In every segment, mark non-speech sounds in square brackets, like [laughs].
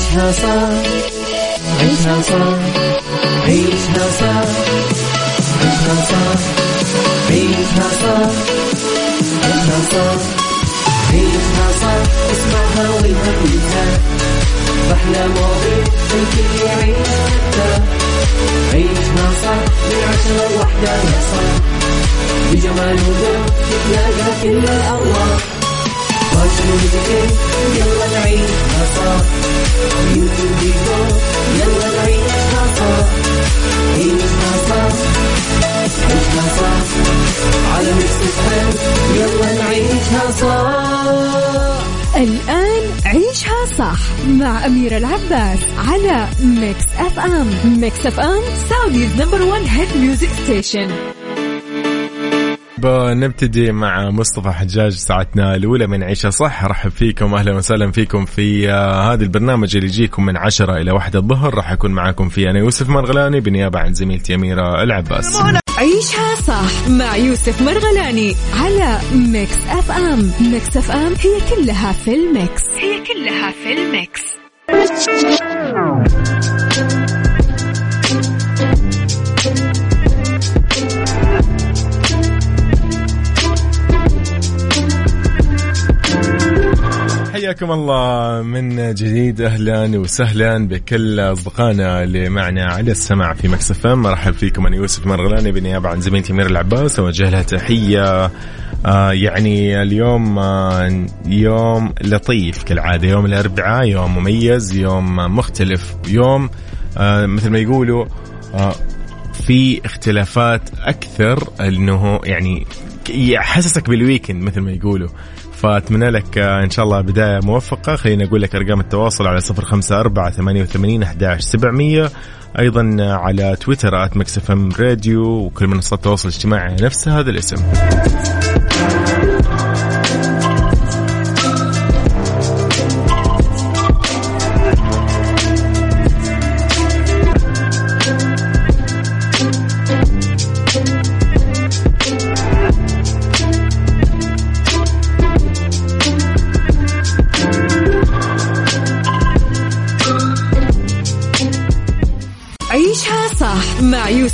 عيشها صح عيشها صح عيشها صح عيشها صح عيشها صح عيشها صح عيشها صح اسمعها والهم ينزاح أحلى مواضيع الكل يعيش ترتاح عيشها صح من عشرة لوحدة يا صاح بجمال وذوق تتلاقى كل الأرواح يلا نعيشها صح يلا نعيشها صح عيشها صح عيشها صح على Mix F يلا نعيشها الآن عيشها صح مع أميرة العباس على Mix FM Mix FM Saudi's number one hit music station نبتدي مع مصطفى حجاج ساعتنا الأولى من عيشة صح. رحب فيكم أهلا وسهلا فيكم في آه، هذا البرنامج اللي يجيكم من عشرة إلى واحدة الظهر. راح أكون معاكم فيه أنا يوسف مرغلاني بنيابة عن زميلتي أميرة العباس. عيشها صح مع يوسف مرغلاني على Mix FM. Mix FM هي كلها في ال mix. هي كلها في ال mix. حياكم الله من جديد أهلا وسهلا بكل أصدقائنا اللي معنا على السماع في مكسف مرحب فيكم أنا يوسف مرغلاني بنيابه عن زميلتي مير العباس. أوجه لها تحية. آه يعني اليوم آه يوم لطيف كالعادة يوم الأربعاء يوم مميز يوم مختلف يوم آه مثل ما يقولوا آه في اختلافات أكثر إنه يعني يحسسك بال weekend مثل ما يقولوا. فأتمنى لك آه، إن شاء الله بداية موفقة. خليني أقول لك أرقام التواصل على صفر خمسة أربعة ثمانية وثمانين أحداش سبعمية. أيضا على تويتر at Mix FM Radio وكل منصات التواصل الاجتماعي نفس هذا الاسم.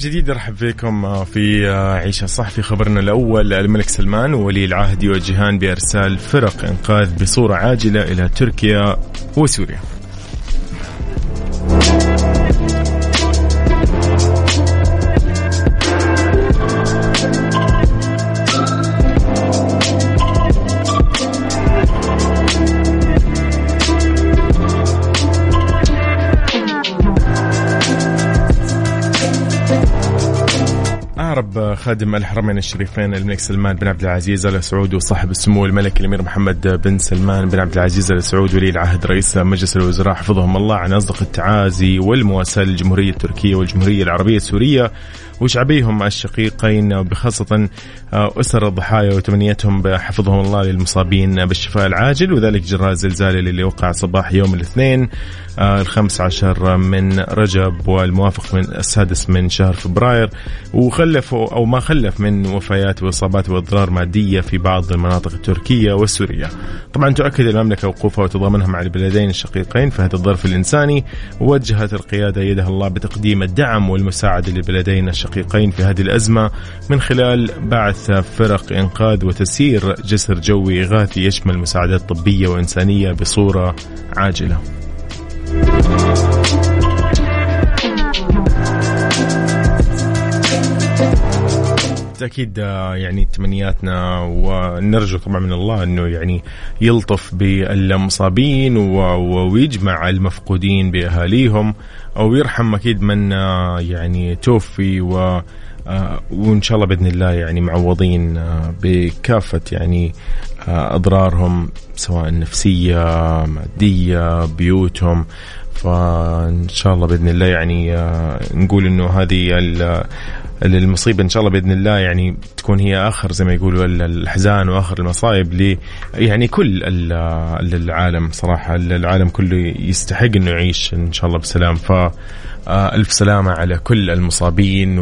جديد أرحب فيكم في عيشة صح في خبرنا الأول الملك سلمان وولي العهد يوجهان بأرسال فرق إنقاذ بصورة عاجلة إلى تركيا وسوريا. أعرب خادم الحرمين الشريفين الملك سلمان بن عبد العزيز ال سعود وصاحب السمو الملك الأمير محمد بن سلمان بن عبد العزيز ال سعود ولي العهد رئيس مجلس الوزراء. حفظهم الله عن أصدق التعازي والمواساة للجمهورية التركية والجمهورية العربية السورية وشعبيهم الشقيقين وبخاصة أسر الضحايا وتمنيتهم بحفظهم الله للمصابين بالشفاء العاجل. وذلك جراء الزلزال اللي وقع صباح يوم الاثنين الخمس عشر من رجب والموافق من السادس من شهر فبراير. وخلف أو ما خلف من وفيات وإصابات وأضرار مادية في بعض المناطق التركية والسورية. طبعا تؤكد المملكة وقوفها وتضامنها مع البلدين الشقيقين في هذا الظرف الإنساني. ووجهت القيادة يدها الله بتقديم الدعم والمساعدة للبلدين الشقيقين في هذه الأزمة من خلال بعث فرق إنقاذ وتسيير جسر جوي إغاثي يشمل مساعدات طبية وإنسانية بصورة عاجلة. بالتاكيد يعني تمنياتنا ونرجو طبعا من الله إنه يعني يلطف بالمصابين ويجمع المفقودين بأهاليهم أو يرحم أكيد من يعني توفي و آه، وإن شاء الله بإذن الله يعني معوضين آه، بكافة يعني آه، أضرارهم سواء نفسيه مادية بيوتهم. فإن شاء الله بإذن الله يعني نقول إنه هذه المصيبة إن شاء الله بإذن الله يعني تكون هي آخر زي ما يقولوا الاحزان وآخر المصايب ل يعني كل العالم صراحة. العالم كله يستحق إنه يعيش إن شاء الله بسلام. ف آه، ألف سلامة على كل المصابين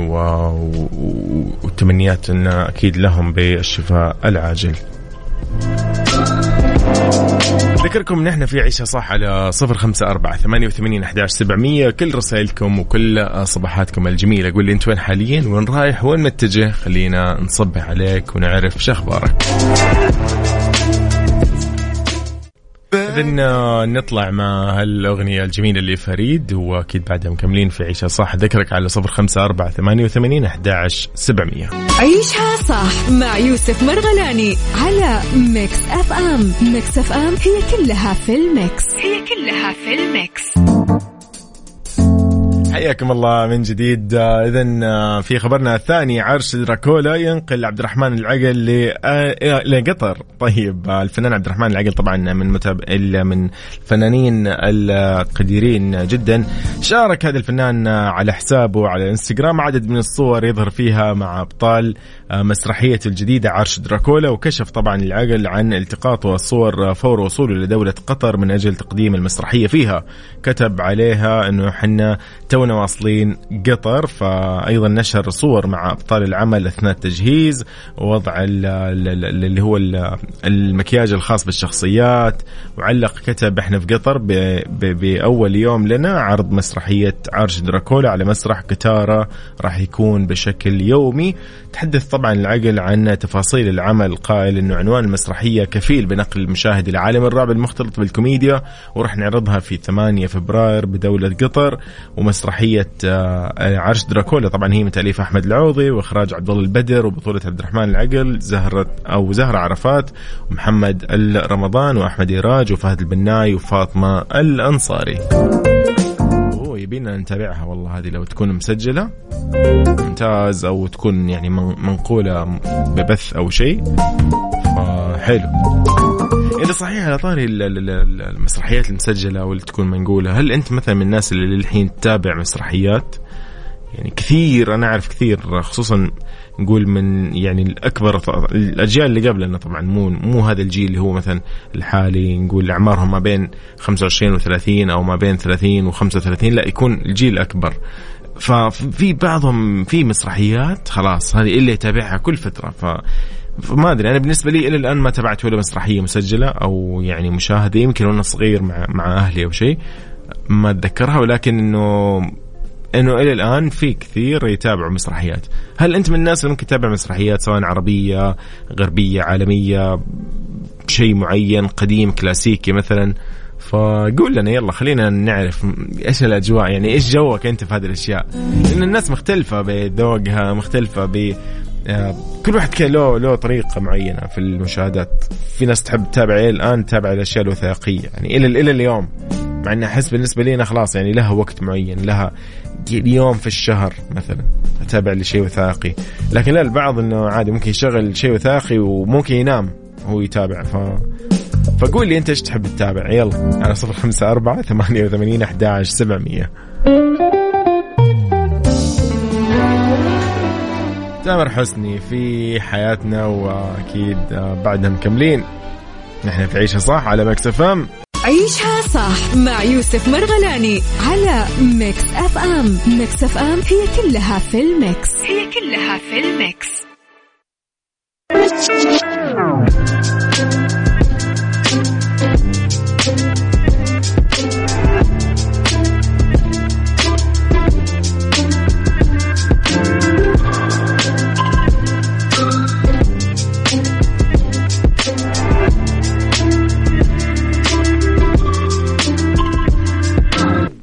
والتمنيات أن أكيد لهم بالشفاء العاجل. ذكركم نحن في عيشة صح على صفر خمسة أربعة ثمانية وثمانين أحداش سبعمية. كل رسائلكم وكل صباحاتكم الجميلة. قول لي أنت وين حاليا؟ وين رايح؟ وين متجه؟ خلينا نصبح عليك ونعرف شخبارك إذا نطلع مع هالأغنية الجميلة اللي فريد وأكيد بعدها مكملين في عيشها صح. ذكرك على صفر خمسة أربعة ثمانية وثمانين أحداش سبعمية. عيشها صح مع يوسف مرغلاني على Mix FM. Mix FM هي كلها في ال mix. هي كلها في ال mix. حياكم الله من جديد. آه، اذا آه، في خبرنا الثاني عرش دراكولا ينقل عبد الرحمن العقل آه، لقطر طيب الفنان عبد الرحمن العقل طبعا من متاب... من الفنانين القديرين جدا. شارك هذا الفنان على حسابه على إنستغرام. عدد من الصور يظهر فيها مع أبطال مسرحيته الجديدة عرش دراكولا وكشف طبعا العقل عن التقاطه الصور فور وصوله لدولة قطر من أجل تقديم المسرحية فيها. كتب عليها إنه حنا تونا واصلين قطر فايضا نشر صور مع أبطال العمل أثناء التجهيز ووضع اللي هو المكياج الخاص بالشخصيات وعلق كتب إحنا في قطر بأول يوم لنا عرض مسرحية عرش دراكولا. على مسرح قتاره راح يكون بشكل يومي. تحدث طبعا العقل عن تفاصيل العمل قائل إنه عنوان المسرحية كفيل بنقل المشاهد إلى عالم الرعب المختلط بالكوميديا وراح نعرضها في 8 فبراير بدولة قطر. ومسرحيه آه، عرش دراكولا. طبعا هي من تأليف أحمد العوضي وإخراج عبد الله البدر وبطولة عبد الرحمن العقل زهرة أو زهرة عرفات ومحمد الرمضان وأحمد إيراج وفهد البناي وفاطمة الأنصاري. يبينا نتابعها والله هذه لو تكون مسجلة ممتاز أو تكون يعني منقولة ببث أو شيء. فحلو. [laughs] اذا صحيح على طاري المسرحيات المسجلة واللي تكون منقولة. هل أنت مثلا من الناس اللي للحين تتابع مسرحيات؟ يعني كثير أنا أعرف كثير خصوصا نقول من يعني الأكبر الأجيال اللي قبلنا طبعا مو مو هذا الجيل اللي هو مثلا الحالي نقول أعمارهم ما بين 25 و30 أو ما بين 30 و35 لا يكون الجيل الاكبر ففي بعضهم في مسرحيات خلاص هذه اللي يتابعها كل فترة. ف فما أدري أنا بالنسبة لي إلى الآن ما تابعت ولا مسرحية مسجلة أو يعني مشاهدة يمكن وأنا صغير مع مع أهلي أو شيء ما أتذكرها ولكن انه إنه إلى الآن في كثير يتابعوا مسرحيات. هل أنت من الناس اللي ممكن تتابع مسرحيات سواء عربية غربية عالمية شيء معين قديم كلاسيكي مثلا؟ فقول لنا يلا خلينا نعرف إيش الأجواء يعني إيش جوك أنت في هذه الأشياء؟ لأن الناس مختلفة بذوقها مختلفة ب كل واحد كان له له طريقة معينة في المشاهدات. في ناس تحب تتابع إلى الآن تتابع الاشياء الوثائقية. يعني إلى إلى اليوم. مع انها أحس بالنسبة لي أنا خلاص يعني لها وقت معين لها يوم في الشهر مثلا. أتابع لشيء وثائقي. لكن لا البعض إنه عادي ممكن يشغل شيء وثائقي وممكن ينام وهو يتابع. ف فقول لي أنت إيش تحب تتابع؟ يلا على صفر خمسة أربعة ثمانية وثمانين أحد سبعمية. تامر حسني في حياتنا وأكيد بعدها مكملين. نحن في عيشة صح على Mix FM. عيشها صح مع يوسف مرغلاني على Mix FM. Mix FM هي كلها في ال mix. هي كلها في ال mix.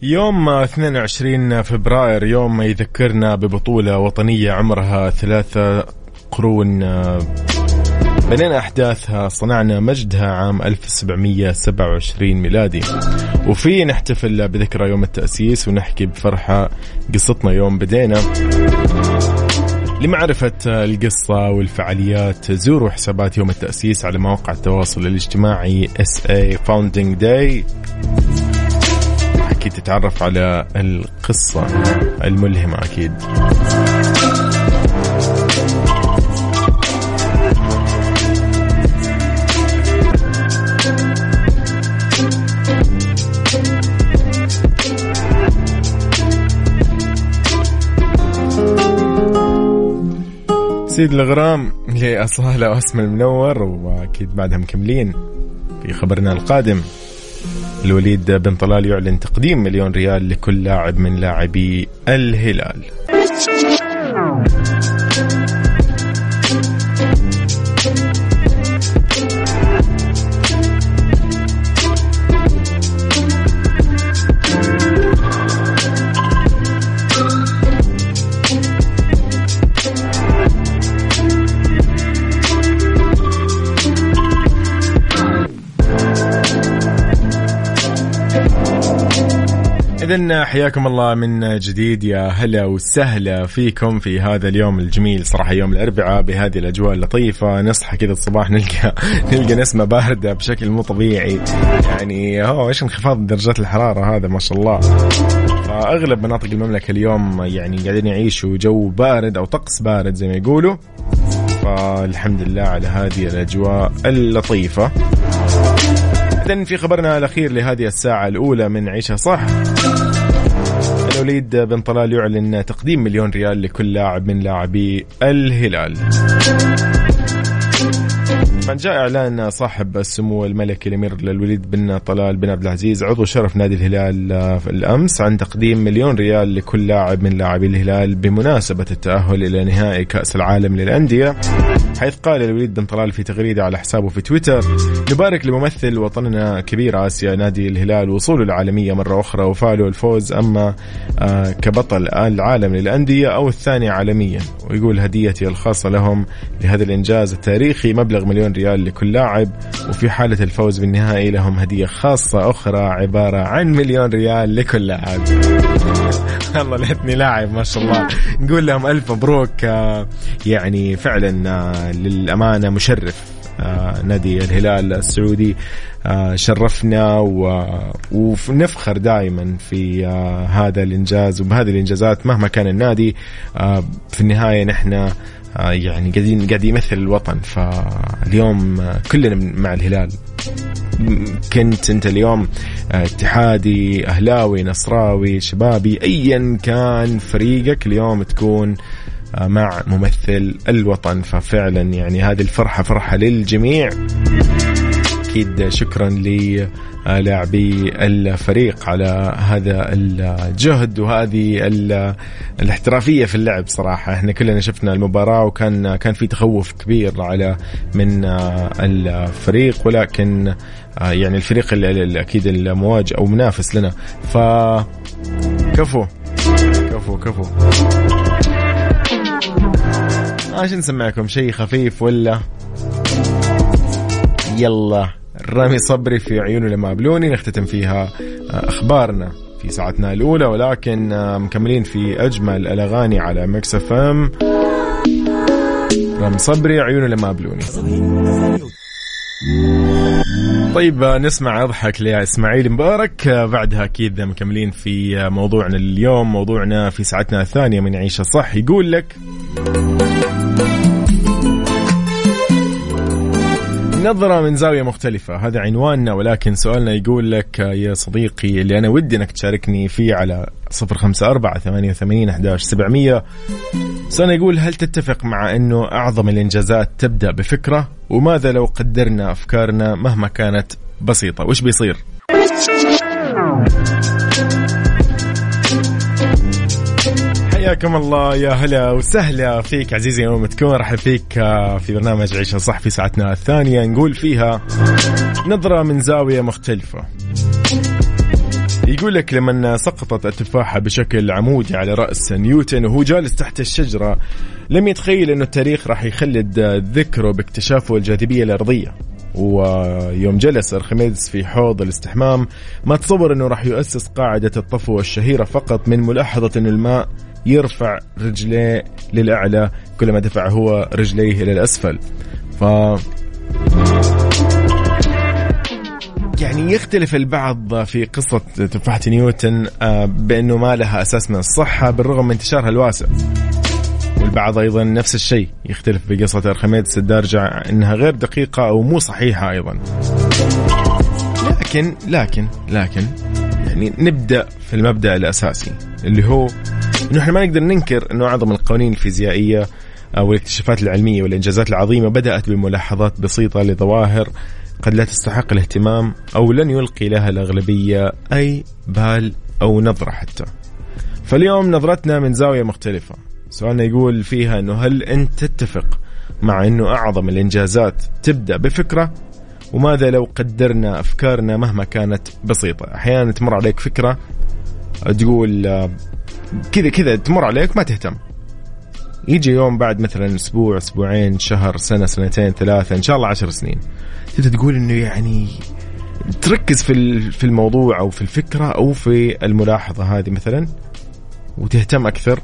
يوم 22 فبراير يوم يذكرنا ببطولة وطنية عمرها ثلاثة قرون بنينا أحداثها صنعنا مجدها عام 1727 ميلادي. وفي نحتفل بذكرى يوم التأسيس ونحكي بفرحة قصتنا يوم بدينا. لمعرفة القصة والفعاليات زوروا حسابات يوم التأسيس على مواقع التواصل الاجتماعي SA Founding Day. أكيد تتعرف على القصة الملهمة أكيد. سيد الغرام لأصالة واسم المنور وأكيد بعدها مكملين في خبرنا القادم. الوليد بن طلال يعلن تقديم مليون ريال لكل لاعب من لاعبي الهلال. إذا حياكم الله من جديد. يا هلا وسهلا فيكم في هذا اليوم الجميل. صراحة يوم الأربعاء بهذه الأجواء اللطيفة. نصحى كذا الصباح نلقى [laughs] نلقى نسمة باردة بشكل مو طبيعي. يعني هو إيش انخفاض درجات الحرارة هذا؟ ما شاء الله. فأغلب مناطق المملكة اليوم يعني قاعدين يعيشوا جو بارد أو طقس بارد زي ما يقولوا. فالحمد لله على هذه الأجواء اللطيفة. إذن في خبرنا الأخير لهذه الساعة الأولى من عيشها صح. الوليد بن طلال يعلن تقديم مليون ريال لكل لاعب من لاعبي الهلال. من جاء إعلان صاحب السمو الملكي الأمير الوليد بن طلال بن عبد العزيز عضو شرف نادي الهلال الأمس عن تقديم مليون ريال لكل لاعب من لاعبي الهلال بمناسبة التأهل إلى نهائي كأس العالم للأندية حيث قال الوليد بن طلال في تغريدة على حسابه في تويتر نبارك لممثل وطننا كبير آسيا نادي الهلال وصوله العالمية مرة أخرى وفاله الفوز أما آه، كبطل العالم للأندية أو الثاني عالميا. ويقول هديتي الخاصة لهم لهذا الإنجاز التاريخي مبلغ مليون ريال لكل لاعب وفي حالة الفوز بالنهائي لهم هدية خاصة أخرى عبارة عن مليون ريال لكل لاعب. [laughs] الله ليتني لاعب ما شاء الله. نقول لهم ألف مبروك. آه، يعني فعلا آه، للأمانة مشرف. آه، نادي الهلال السعودي. شرفنا ونفخر دائما في هذا الإنجاز وبهذه الإنجازات مهما كان النادي. في النهاية نحن آه، يعني قاعدين قاعد يمثل الوطن. فاليوم كلنا مع الهلال. كنت انت اليوم آه، اتحادي أهلاوي نصراوي شبابي ايا كان فريقك اليوم تكون آه، مع ممثل الوطن. ففعلا يعني هذه الفرحة فرحة للجميع. أكيد شكرا لاعبي الفريق على هذا الجهد وهذه الاحترافية في اللعب صراحة. إحنا كلنا شفنا المباراة وكان كان في تخوف كبير على من الفريق ولكن يعني الفريق أكيد المواجه أو منافس لنا. ف كفو. كفو كفو. عشان نسمعكم؟ شيء خفيف ولا؟ يلا. رامي صبري في عيونه لما قابلوني نختتم فيها آه، أخبارنا في ساعتنا الأولى ولكن آه، مكملين في أجمل الأغاني على Mix FM. رامي صبري عيونه لما قابلوني طيب آه، نسمع أضحك لإسماعيل مبارك. بعدها أكيد مكملين في موضوعنا اليوم موضوعنا في ساعتنا الثانية من عيشة صح. يقول لك نظرة من زاوية مختلفة. هذا عنواننا ولكن سؤالنا يقول لك يا صديقي اللي أنا ودي أنك تشاركني فيه على صفر خمسة أربعة ثمانية وثمانين أحداش سبعمية. سؤالنا يقول هل تتفق مع أنه أعظم الإنجازات تبدأ بفكرة؟ وماذا لو قدرنا أفكارنا مهما كانت بسيطة؟ وش بيصير؟ حياكم الله يا هلا وسهلا فيك عزيزي يوم تكون رحب فيك آه، في برنامج عيشة صح في ساعتنا الثانية. نقول فيها نظرة من زاوية مختلفة. يقول لك لما سقطت التفاحة بشكل عمودي على رأس نيوتن وهو جالس تحت الشجرة لم يتخيل أنه التاريخ راح يخلد ذكره باكتشافه الجاذبية الأرضية. ويوم جلس أرخميدس في حوض الاستحمام ما تصور أنه راح يؤسس قاعدة الطفو الشهيرة فقط من ملاحظة أن الماء يرفع رجليه للأعلى كلما دفع هو رجليه إلى الأسفل. ف يعني يختلف البعض في قصة تفاحة نيوتن آه، بأنه ما لها أساس من الصحة بالرغم من انتشارها الواسع. والبعض أيضا نفس الشيء يختلف بقصة أرخميدس الدارجة أنها غير دقيقة أو مو صحيحة أيضا. لكن لكن لكن يعني نبدأ في المبدأ الأساسي اللي هو أنه إحنا ما نقدر ننكر أنه أعظم القوانين الفيزيائية أو الاكتشافات العلمية والإنجازات العظيمة بدأت بملاحظات بسيطة لظواهر قد لا تستحق الاهتمام أو لن يلقي لها الأغلبية أي بال أو نظرة حتى. فاليوم نظرتنا من زاوية مختلفة. سؤالنا يقول فيها أنه هل أنت تتفق مع أنه أعظم الإنجازات تبدأ بفكرة؟ وماذا لو قدرنا أفكارنا مهما كانت بسيطة؟ أحيانا تمر عليك فكرة تقول آه، كذا كذا تمر عليك ما تهتم. يجي يوم بعد مثلا أسبوع أسبوعين شهر سنة سنتين ثلاثة إن شاء الله عشر سنين. تبدأ تقول إنه يعني تركز في في الموضوع أو في الفكرة أو في الملاحظة هذه مثلا وتهتم أكثر.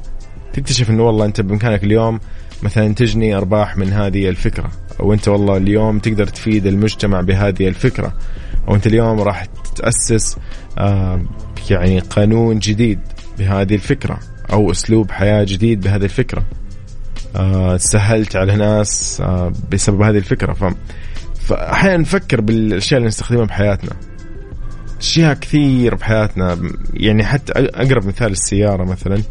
تكتشف إنه والله أنت بإمكانك اليوم مثلا تجني أرباح من هذه الفكرة أو أنت والله اليوم تقدر تفيد المجتمع بهذه الفكرة أو أنت اليوم راح تأسس يعني قانون جديد بهذه الفكرة أو أسلوب حياة جديد بهذه الفكرة. آه سهلت على ناس آه بسبب هذه الفكرة. فاحيانا نفكر بالأشياء اللي نستخدمها بحياتنا. أشياء كثير بحياتنا يعني حتى أقرب مثال السيارة مثلا.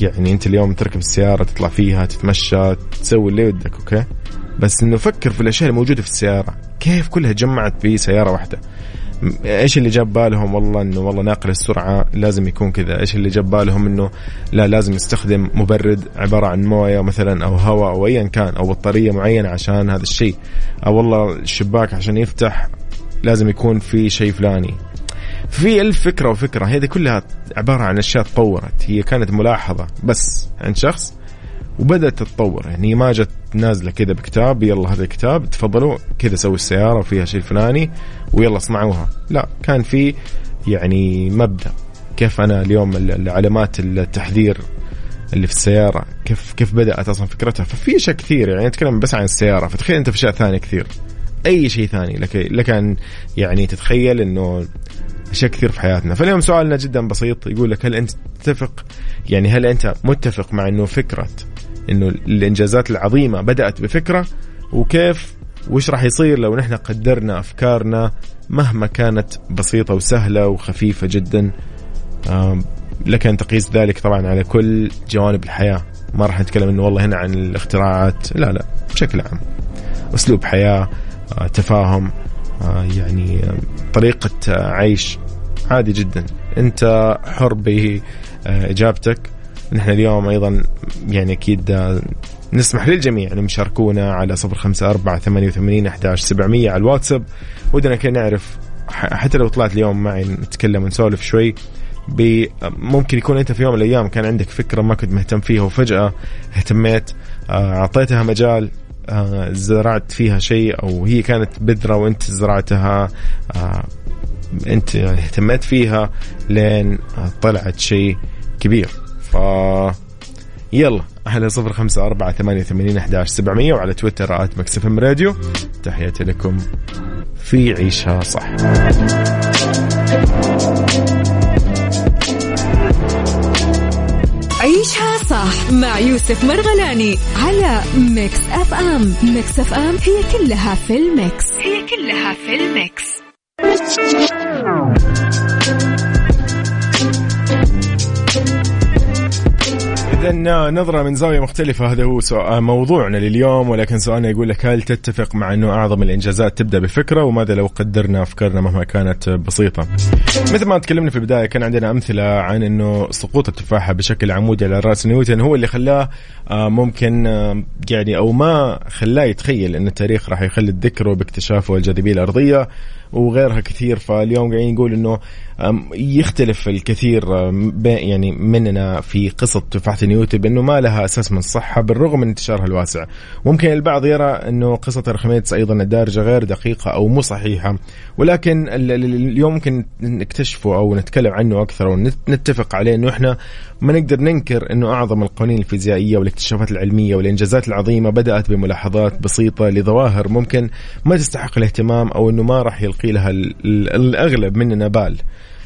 يعني انت اليوم تركب السيارة تطلع فيها تتمشى تسوي اللي ودك أوكي؟ بس إنه فكر في الأشياء الموجودة في السيارة. كيف كلها جمعت في سياره واحدة إيش اللي جاب بالهم؟ والله إنه والله ناقل السرعة لازم يكون كذا. إيش اللي جاب بالهم؟ إنه لا لازم يستخدم مبرد عبارة عن موية مثلا أو هواء أو ايا كان أو بطارية معينة عشان هذا الشيء. أو والله الشباك عشان يفتح لازم يكون في شيء فلاني. في ألف فكرة وفكرة هذه كلها عبارة عن أشياء تطورت. هي كانت ملاحظة بس عند شخص وبدأت تتطور. يعني ما جت نازلة كذا بكتاب يلا هذا الكتاب تفضلوا كذا سوي السيارة وفيها شيء فلاني ويلا اصنعوها. لا كان في يعني مبدأ. كيف أنا اليوم العلامات التحذير اللي في السيارة كيف كيف بدأت أصلا فكرتها. ففي أشياء كثير يعني نتكلم بس عن السيارة. فتخيل أنت في أشياء ثانية كثير. أي شيء ثاني. لك لك أن يعني تتخيل أنه اشياء كثير في حياتنا. فاليوم سؤالنا جدا بسيط يقول لك هل أنت تتفق؟ يعني هل أنت متفق مع إنه فكرة إنه الإنجازات العظيمة بدأت بفكرة؟ وكيف؟ وش راح يصير لو نحن قدرنا أفكارنا مهما كانت بسيطة وسهلة وخفيفة جدا؟ لك أن تقيس ذلك طبعا على كل جوانب الحياة. ما راح نتكلم إنه والله هنا عن الاختراعات لا لا بشكل عام. أسلوب حياة آه، تفاهم يعني طريقة عيش عادي جدا. أنت حر بإجابتك. نحن اليوم أيضا يعني أكيد نسمح للجميع أنهم يشاركونا على صفر خمسة أربعة ثمانية وثمانين أحداش سبعمية على الواتساب. ودنا كي نعرف حتى لو طلعت اليوم معي نتكلم ونسولف شوي ممكن يكون أنت في يوم من الأيام كان عندك فكرة ما كنت مهتم فيها وفجأة اهتميت آه، أعطيتها مجال آه، زرعت فيها شيء أو هي كانت بذرة وأنت زرعتها آه، أنت اهتميت فيها لين طلعت شيء كبير. ف يلا على صفر خمسة أربعة ثمانية ثمانين أحداش سبعمية وعلى تويتر آت مكسف راديو. تحياتي لكم في عيشها صح. مع يوسف مرغلاني على Mix FM. Mix FM هي كلها في ال mix. هي كلها في ال mix. إذا نظرة من زاوية مختلفة. هذا هو سؤال موضوعنا لليوم ولكن سؤالنا يقول لك هل تتفق مع أنه أعظم الإنجازات تبدأ بفكرة؟ وماذا لو قدرنا أفكارنا مهما كانت بسيطة؟ مثل ما تكلمنا في البداية كان عندنا أمثلة عن أنه سقوط التفاحة بشكل عمودي على رأس نيوتن هو اللي خلاه آه، ممكن آه، يعني أو ما خلاه يتخيل أن التاريخ راح يخلد ذكره باكتشافه الجاذبية الأرضية. وغيرها كثير. فاليوم قاعدين نقول إنه يختلف الكثير يعني مننا في قصة تفاحة نيوتن بأنه ما لها أساس من الصحة بالرغم من انتشارها الواسع. ممكن البعض يرى أنه قصة الرخميتس أيضا الدارجة غير دقيقة أو مو صحيحة. ولكن اليوم ممكن نكتشفه أو نتكلم عنه أكثر ونتفق عليه أنه إحنا ما نقدر ننكر أنه أعظم القوانين الفيزيائية والاكتشافات العلمية والإنجازات العظيمة بدأت بملاحظات بسيطة لظواهر ممكن ما تستحق الاهتمام أو أنه ما راح يلقي لها الأغلب مننا بال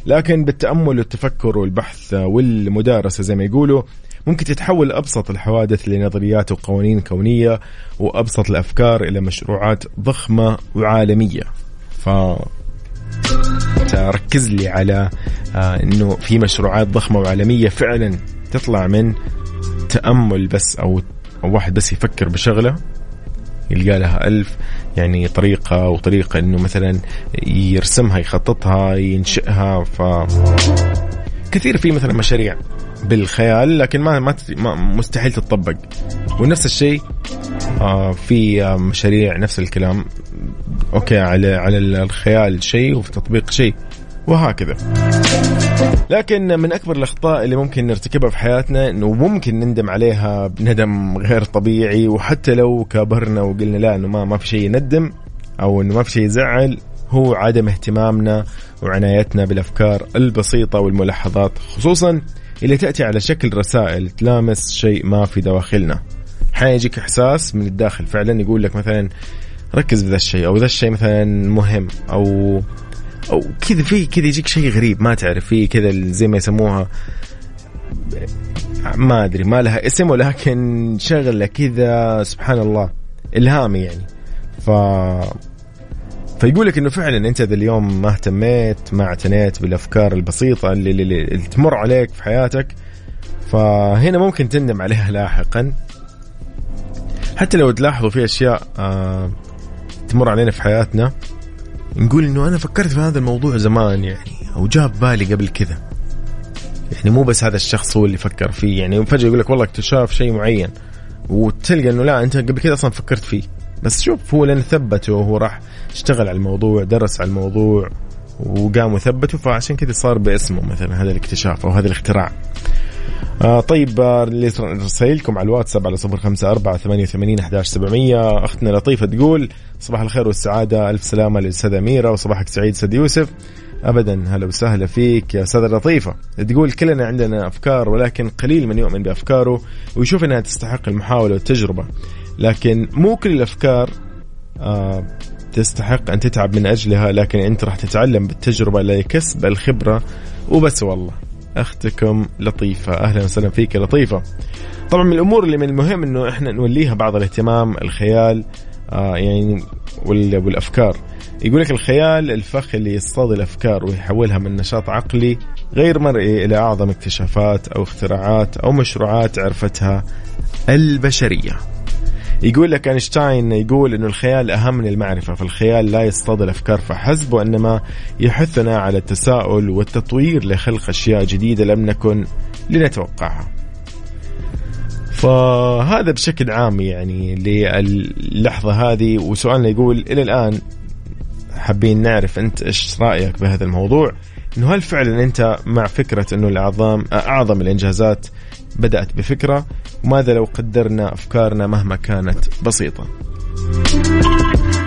لكن بالتأمل والتفكر والبحث والمدارسة زي ما يقولوا ممكن تتحول أبسط الحوادث لنظريات وقوانين كونية وأبسط الأفكار إلى مشروعات ضخمة وعالمية. ف ركز لي على آه إنه في مشروعات ضخمة وعالمية فعلا تطلع من تأمل بس أو أو واحد بس يفكر بشغلة يلقى لها ألف. يعني طريقة وطريقة إنه مثلا يرسمها يخططها ينشئها ف كثير في مثلا مشاريع بالخيال لكن ما ما مستحيل تطبق ونفس الشيء آه في مشاريع نفس الكلام أوكي على على الخيال شيء وفي التطبيق شيء وهكذا. لكن من أكبر الأخطاء اللي ممكن نرتكبها في حياتنا إنه ممكن نندم عليها بندم غير طبيعي وحتى لو كبرنا وقلنا لا إنه ما ما في شيء يندم أو إنه ما في شيء يزعل هو عدم اهتمامنا وعنايتنا بالأفكار البسيطة والملاحظات خصوصا اللي تأتي على شكل رسائل تلامس شيء ما في دواخلنا. حيجيك إحساس من الداخل فعلا يقول لك مثلا ركز بذا الشيء أو ذا الشيء مثلا مهم أو أو كذا في كذا يجيك شيء غريب ما تعرف فيه كذا زي ما يسموها ما أدري ما لها اسم ولكن شغلة كذا سبحان الله إلهامي يعني. ف فيقول لك إنه فعلا أنت ذا اليوم ما اهتميت ما اعتنيت بالأفكار البسيطة اللي, اللي, اللي تمر عليك في حياتك فهنا ممكن تندم عليها لاحقا. حتى لو تلاحظوا في أشياء آه تمر علينا في حياتنا. نقول إنه أنا فكرت في هذا الموضوع زمان يعني أو جاب بالي قبل كذا. يعني مو بس هذا الشخص هو اللي فكر فيه يعني فجأة يقول لك والله اكتشاف شيء معين وتلقى إنه لا أنت قبل كذا أصلا فكرت فيه. بس شوف هو لأن ثبته وهو راح اشتغل على الموضوع درس على الموضوع وقام وثبته فعشان كذا صار باسمه مثلا هذا الاكتشاف أو هذا الاختراع. آه طيب آه رسائلكم على الواتساب على صفر خمسة أربعة ثمانية وثمانين أحداش سبعمية. أختنا لطيفة تقول صباح الخير والسعادة ألف سلامة للأستاذة أميرة وصباحك سعيد سيد يوسف. ابدا هلا وسهلا فيك يا أستاذة لطيفة. تقول كلنا عندنا أفكار ولكن قليل من يؤمن بأفكاره ويشوف إنها تستحق المحاولة والتجربة. لكن مو كل الأفكار آه تستحق أن تتعب من أجلها لكن أنت راح تتعلم بالتجربة لكسب الخبرة وبس والله. أختكم لطيفة. أهلا وسهلا فيك لطيفة. طبعا من الأمور اللي من المهم إنه إحنا نوليها بعض الاهتمام الخيال آه يعني والأفكار. يقول لك الخيال الفخ اللي يصطاد الأفكار ويحولها من نشاط عقلي غير مرئي إلى أعظم اكتشافات أو اختراعات أو مشروعات عرفتها البشرية. يقول لك أينشتاين يقول إنه الخيال أهم من المعرفة فالخيال لا يصطاد الافكار فحسب وانما يحثنا على التساؤل والتطوير لخلق أشياء جديدة لم نكن لنتوقعها. فهذا بشكل عام يعني للحظة هذه وسؤالنا يقول إلى الآن حابين نعرف أنت إيش رأيك بهذا الموضوع إنه هل فعلا أنت مع فكرة إنه الاعظم أعظم الإنجازات بدأت بفكرة وماذا لو قدرنا أفكارنا مهما كانت بسيطة؟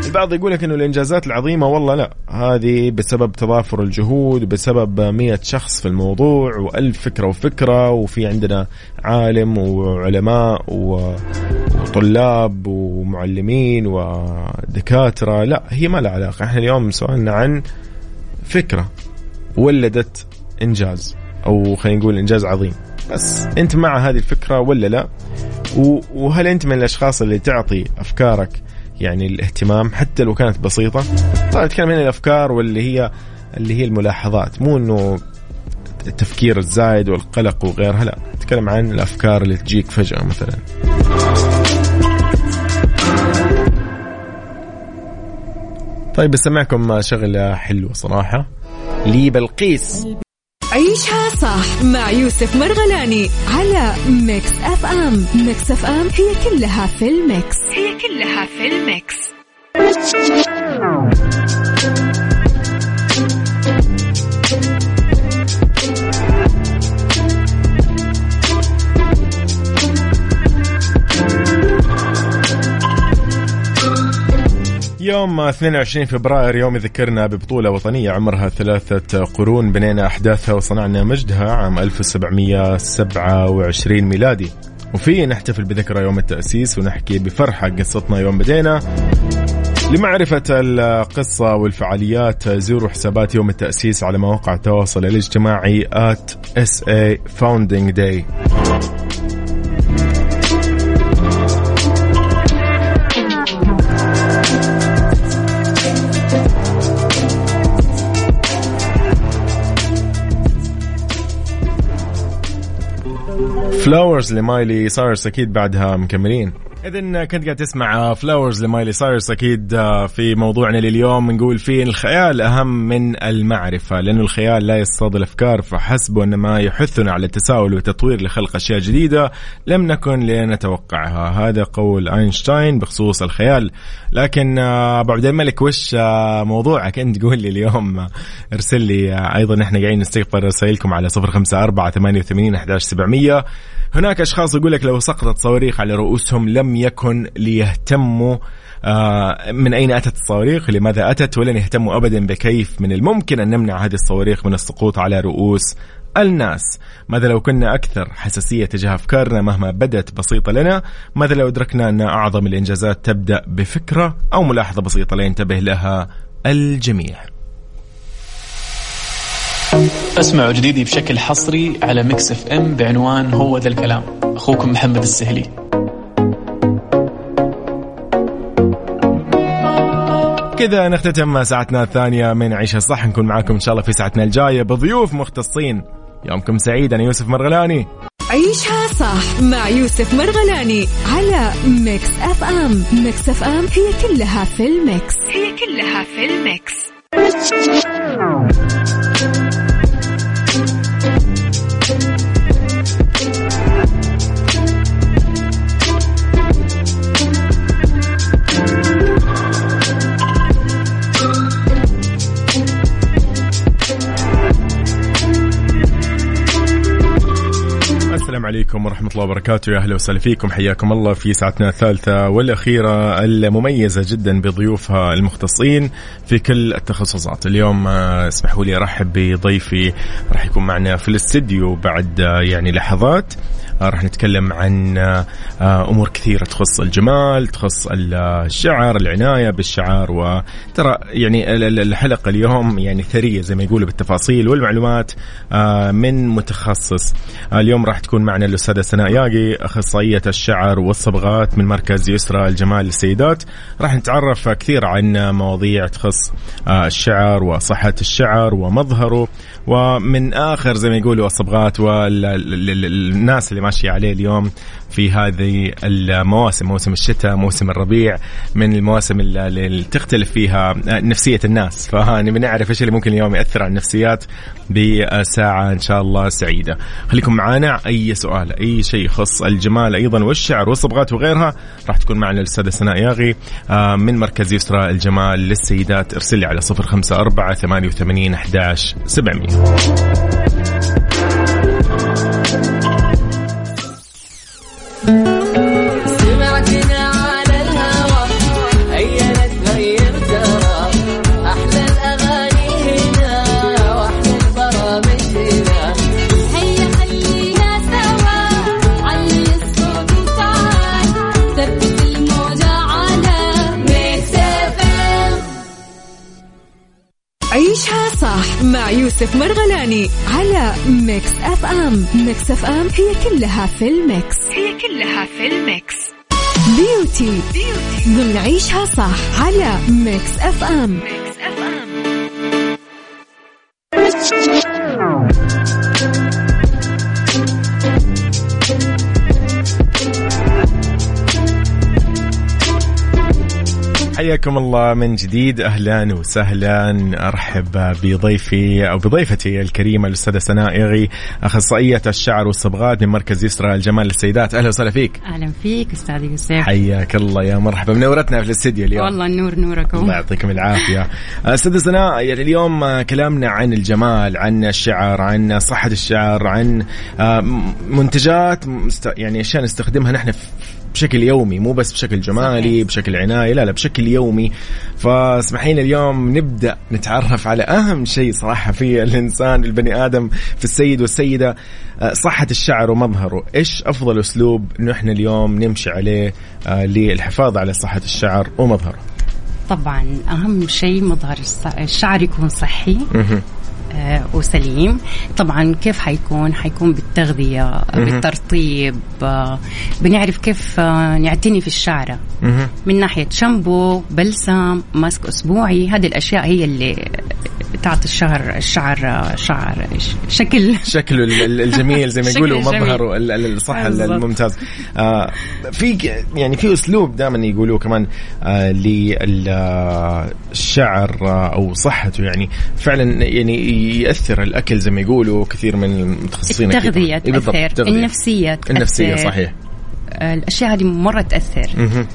البعض يقول لك إنه الإنجازات العظيمة والله لا. هذه بسبب تضافر الجهود بسبب مية شخص في الموضوع وألف فكرة وفكرة وفي عندنا عالم وعلماء وطلاب ومعلمين ودكاترة. لا هي ما لها علاقة. إحنا اليوم سؤالنا عن فكرة ولدت إنجاز. أو خلينا نقول إنجاز عظيم. بس. أنت مع هذه الفكرة ولا لا؟ وهل أنت من الأشخاص اللي تعطي أفكارك يعني الاهتمام حتى لو كانت بسيطة؟ طبعا نتكلم هنا الأفكار واللي هي اللي هي الملاحظات مو إنه التفكير الزايد والقلق وغيرها لا. نتكلم عن الأفكار اللي تجيك فجأة مثلا. طيب بسمعكم شغلة حلوة صراحة. لبلقيس عيشها صح مع يوسف مرغلاني على Mix FM. Mix FM هي كلها في ال mix. هي كلها في الميكس. يوم 22 فبراير يوم يذكرنا ببطولة وطنية عمرها ثلاثة قرون بنينا أحداثها وصنعنا مجدها عام 1727 ميلادي. وفيه نحتفل بذكرى يوم التأسيس ونحكي بفرحة قصتنا يوم بدينا. لمعرفة القصة والفعاليات زوروا حسابات يوم التأسيس على مواقع التواصل الاجتماعي at SA Founding Day. Flowers ل Miley Cyrus أكيد بعدها مكملين. اذا كنت قاعد تسمع Flowers ل Miley Cyrus أكيد آه، في موضوعنا لليوم. نقول فيه الخيال؟ أهم من المعرفة لأنه الخيال لا يصطاد الأفكار فحسب إنما يحثنا على التساؤل والتطوير لخلق أشياء جديدة لم نكن لنتوقعها. هذا قول أينشتاين بخصوص الخيال. لكن آه، أبو عبد الملك وش آه، موضوعك أنت؟ قول لي اليوم. ارسل لي. أيضا إحنا قاعدين نستقبل رسائلكم على 054 88 11700 هناك أشخاص يقول لك لو سقطت صواريخ على رؤوسهم لم يكن ليهتموا آه، من أين أتت الصواريخ؟ لماذا أتت؟ ولن يهتموا أبدا بكيف من الممكن أن نمنع هذه الصواريخ من السقوط على رؤوس الناس؟ ماذا لو كنا أكثر حساسية تجاه أفكارنا مهما بدت بسيطة لنا؟ ماذا لو أدركنا أن أعظم الإنجازات تبدأ بفكرة أو ملاحظة بسيطة لينتبه لها الجميع؟ اسمعوا جديدي بشكل حصري على Mix FM بعنوان هو ذا الكلام. أخوكم محمد السهلي. كذا نختتم ساعتنا الثانية من عيشها صح نكون معاكم إن شاء الله في ساعتنا الجاية بضيوف مختصين. يومكم سعيد. أنا يوسف مرغلاني. عيشها صح مع يوسف مرغلاني على Mix FM. Mix FM هي كلها في ال mix. هي كلها في الميكس. السلام عليكم ورحمة الله وبركاته. يا أهلا وسهلا فيكم. حياكم الله في ساعتنا الثالثة والأخيرة المميزة جدا بضيوفها المختصين في كل التخصصات. اليوم آه، اسمحوا لي أرحب بضيفي. راح يكون معنا في الاستديو بعد آه، يعني لحظات. راح نتكلم عن أمور كثيرة تخص الجمال تخص الشعر العناية بالشعر وترى يعني الحلقة اليوم يعني ثرية زي ما يقولوا بالتفاصيل والمعلومات من متخصص. اليوم راح تكون معنا الأستاذة سناء ياقي أخصائية الشعر والصبغات من مركز يسرى الجمال للسيدات. راح نتعرف كثير عن مواضيع تخص آه، الشعر وصحة الشعر ومظهره ومن آخر زي ما يقولوا الصبغات والناس اللي ماشيه عليه اليوم في هذه المواسم موسم الشتاء موسم الربيع من المواسم اللي تختلف فيها نفسية الناس. فنبي نعرف إيش اللي ممكن اليوم يأثر على النفسيات بساعة إن شاء الله سعيدة. خليكم معنا أي سؤال أي شيء يخص الجمال أيضا والشعر والصبغات وغيرها راح تكون معنا الأستاذة سناء ياغي آه، من مركز يسرى الجمال للسيدات ارسل لي على 054 88 11 700 مع يوسف مرغلاني على Mix FM. Mix FM هي كلها في ال mix. هي كلها في ال mix. Beauty, beauty. ضمن عيشها صح على Mix FM. Mix F M. حياكم الله من جديد. أهلا وسهلا. أرحب بضيفي أو بضيفتي الكريمة الأستاذة سناء اغي أخصائية الشعر والصبغات من مركز يسرى الجمال للسيدات. أهلا وسهلا فيك. أهلا فيك أستاذ يوسف. حياك الله يا مرحبا. منورتنا في الاستديو اليوم؟ والله النور نوركم. الله يعطيكم العافية. أستاذة سناء يعني اليوم كلامنا عن الجمال عن الشعر عن صحة الشعر عن آه، منتجات يعني أشياء نستخدمها نحن بشكل يومي مو بس بشكل جمالي صحيح. بشكل عناية لا لا بشكل يومي. فاسمحين اليوم نبدأ نتعرف على أهم شيء صراحة في الإنسان البني آدم في السيد والسيدة آه، صحة الشعر ومظهره. إيش أفضل أسلوب انه إحنا اليوم نمشي عليه آه، للحفاظ على صحة الشعر ومظهره؟ طبعا أهم شيء مظهر الشعر يكون صحي. وسليم. طبعا كيف حيكون؟ حيكون بالتغذية بالترطيب آه، بنعرف كيف آه، نعتني في الشعر مهم. من ناحية شامبو بلسم ماسك أسبوعي هذه الأشياء هي اللي تعطي الشعر الشعر شعر شكل شكله ال- ال- الجميل زي ما يقولوا. مظهره ال- ال- الصح. الممتاز آه في يعني في أسلوب دائما يقولوه كمان آه للشعر آه أو صحته يعني فعلا يعني يأثر الأكل زي ما يقولوا كثير من المتخصصين أكيد. التغذية إيه. النفسية تأثر النفسية صحيح آه، الأشياء هذه مرة تأثر مهم.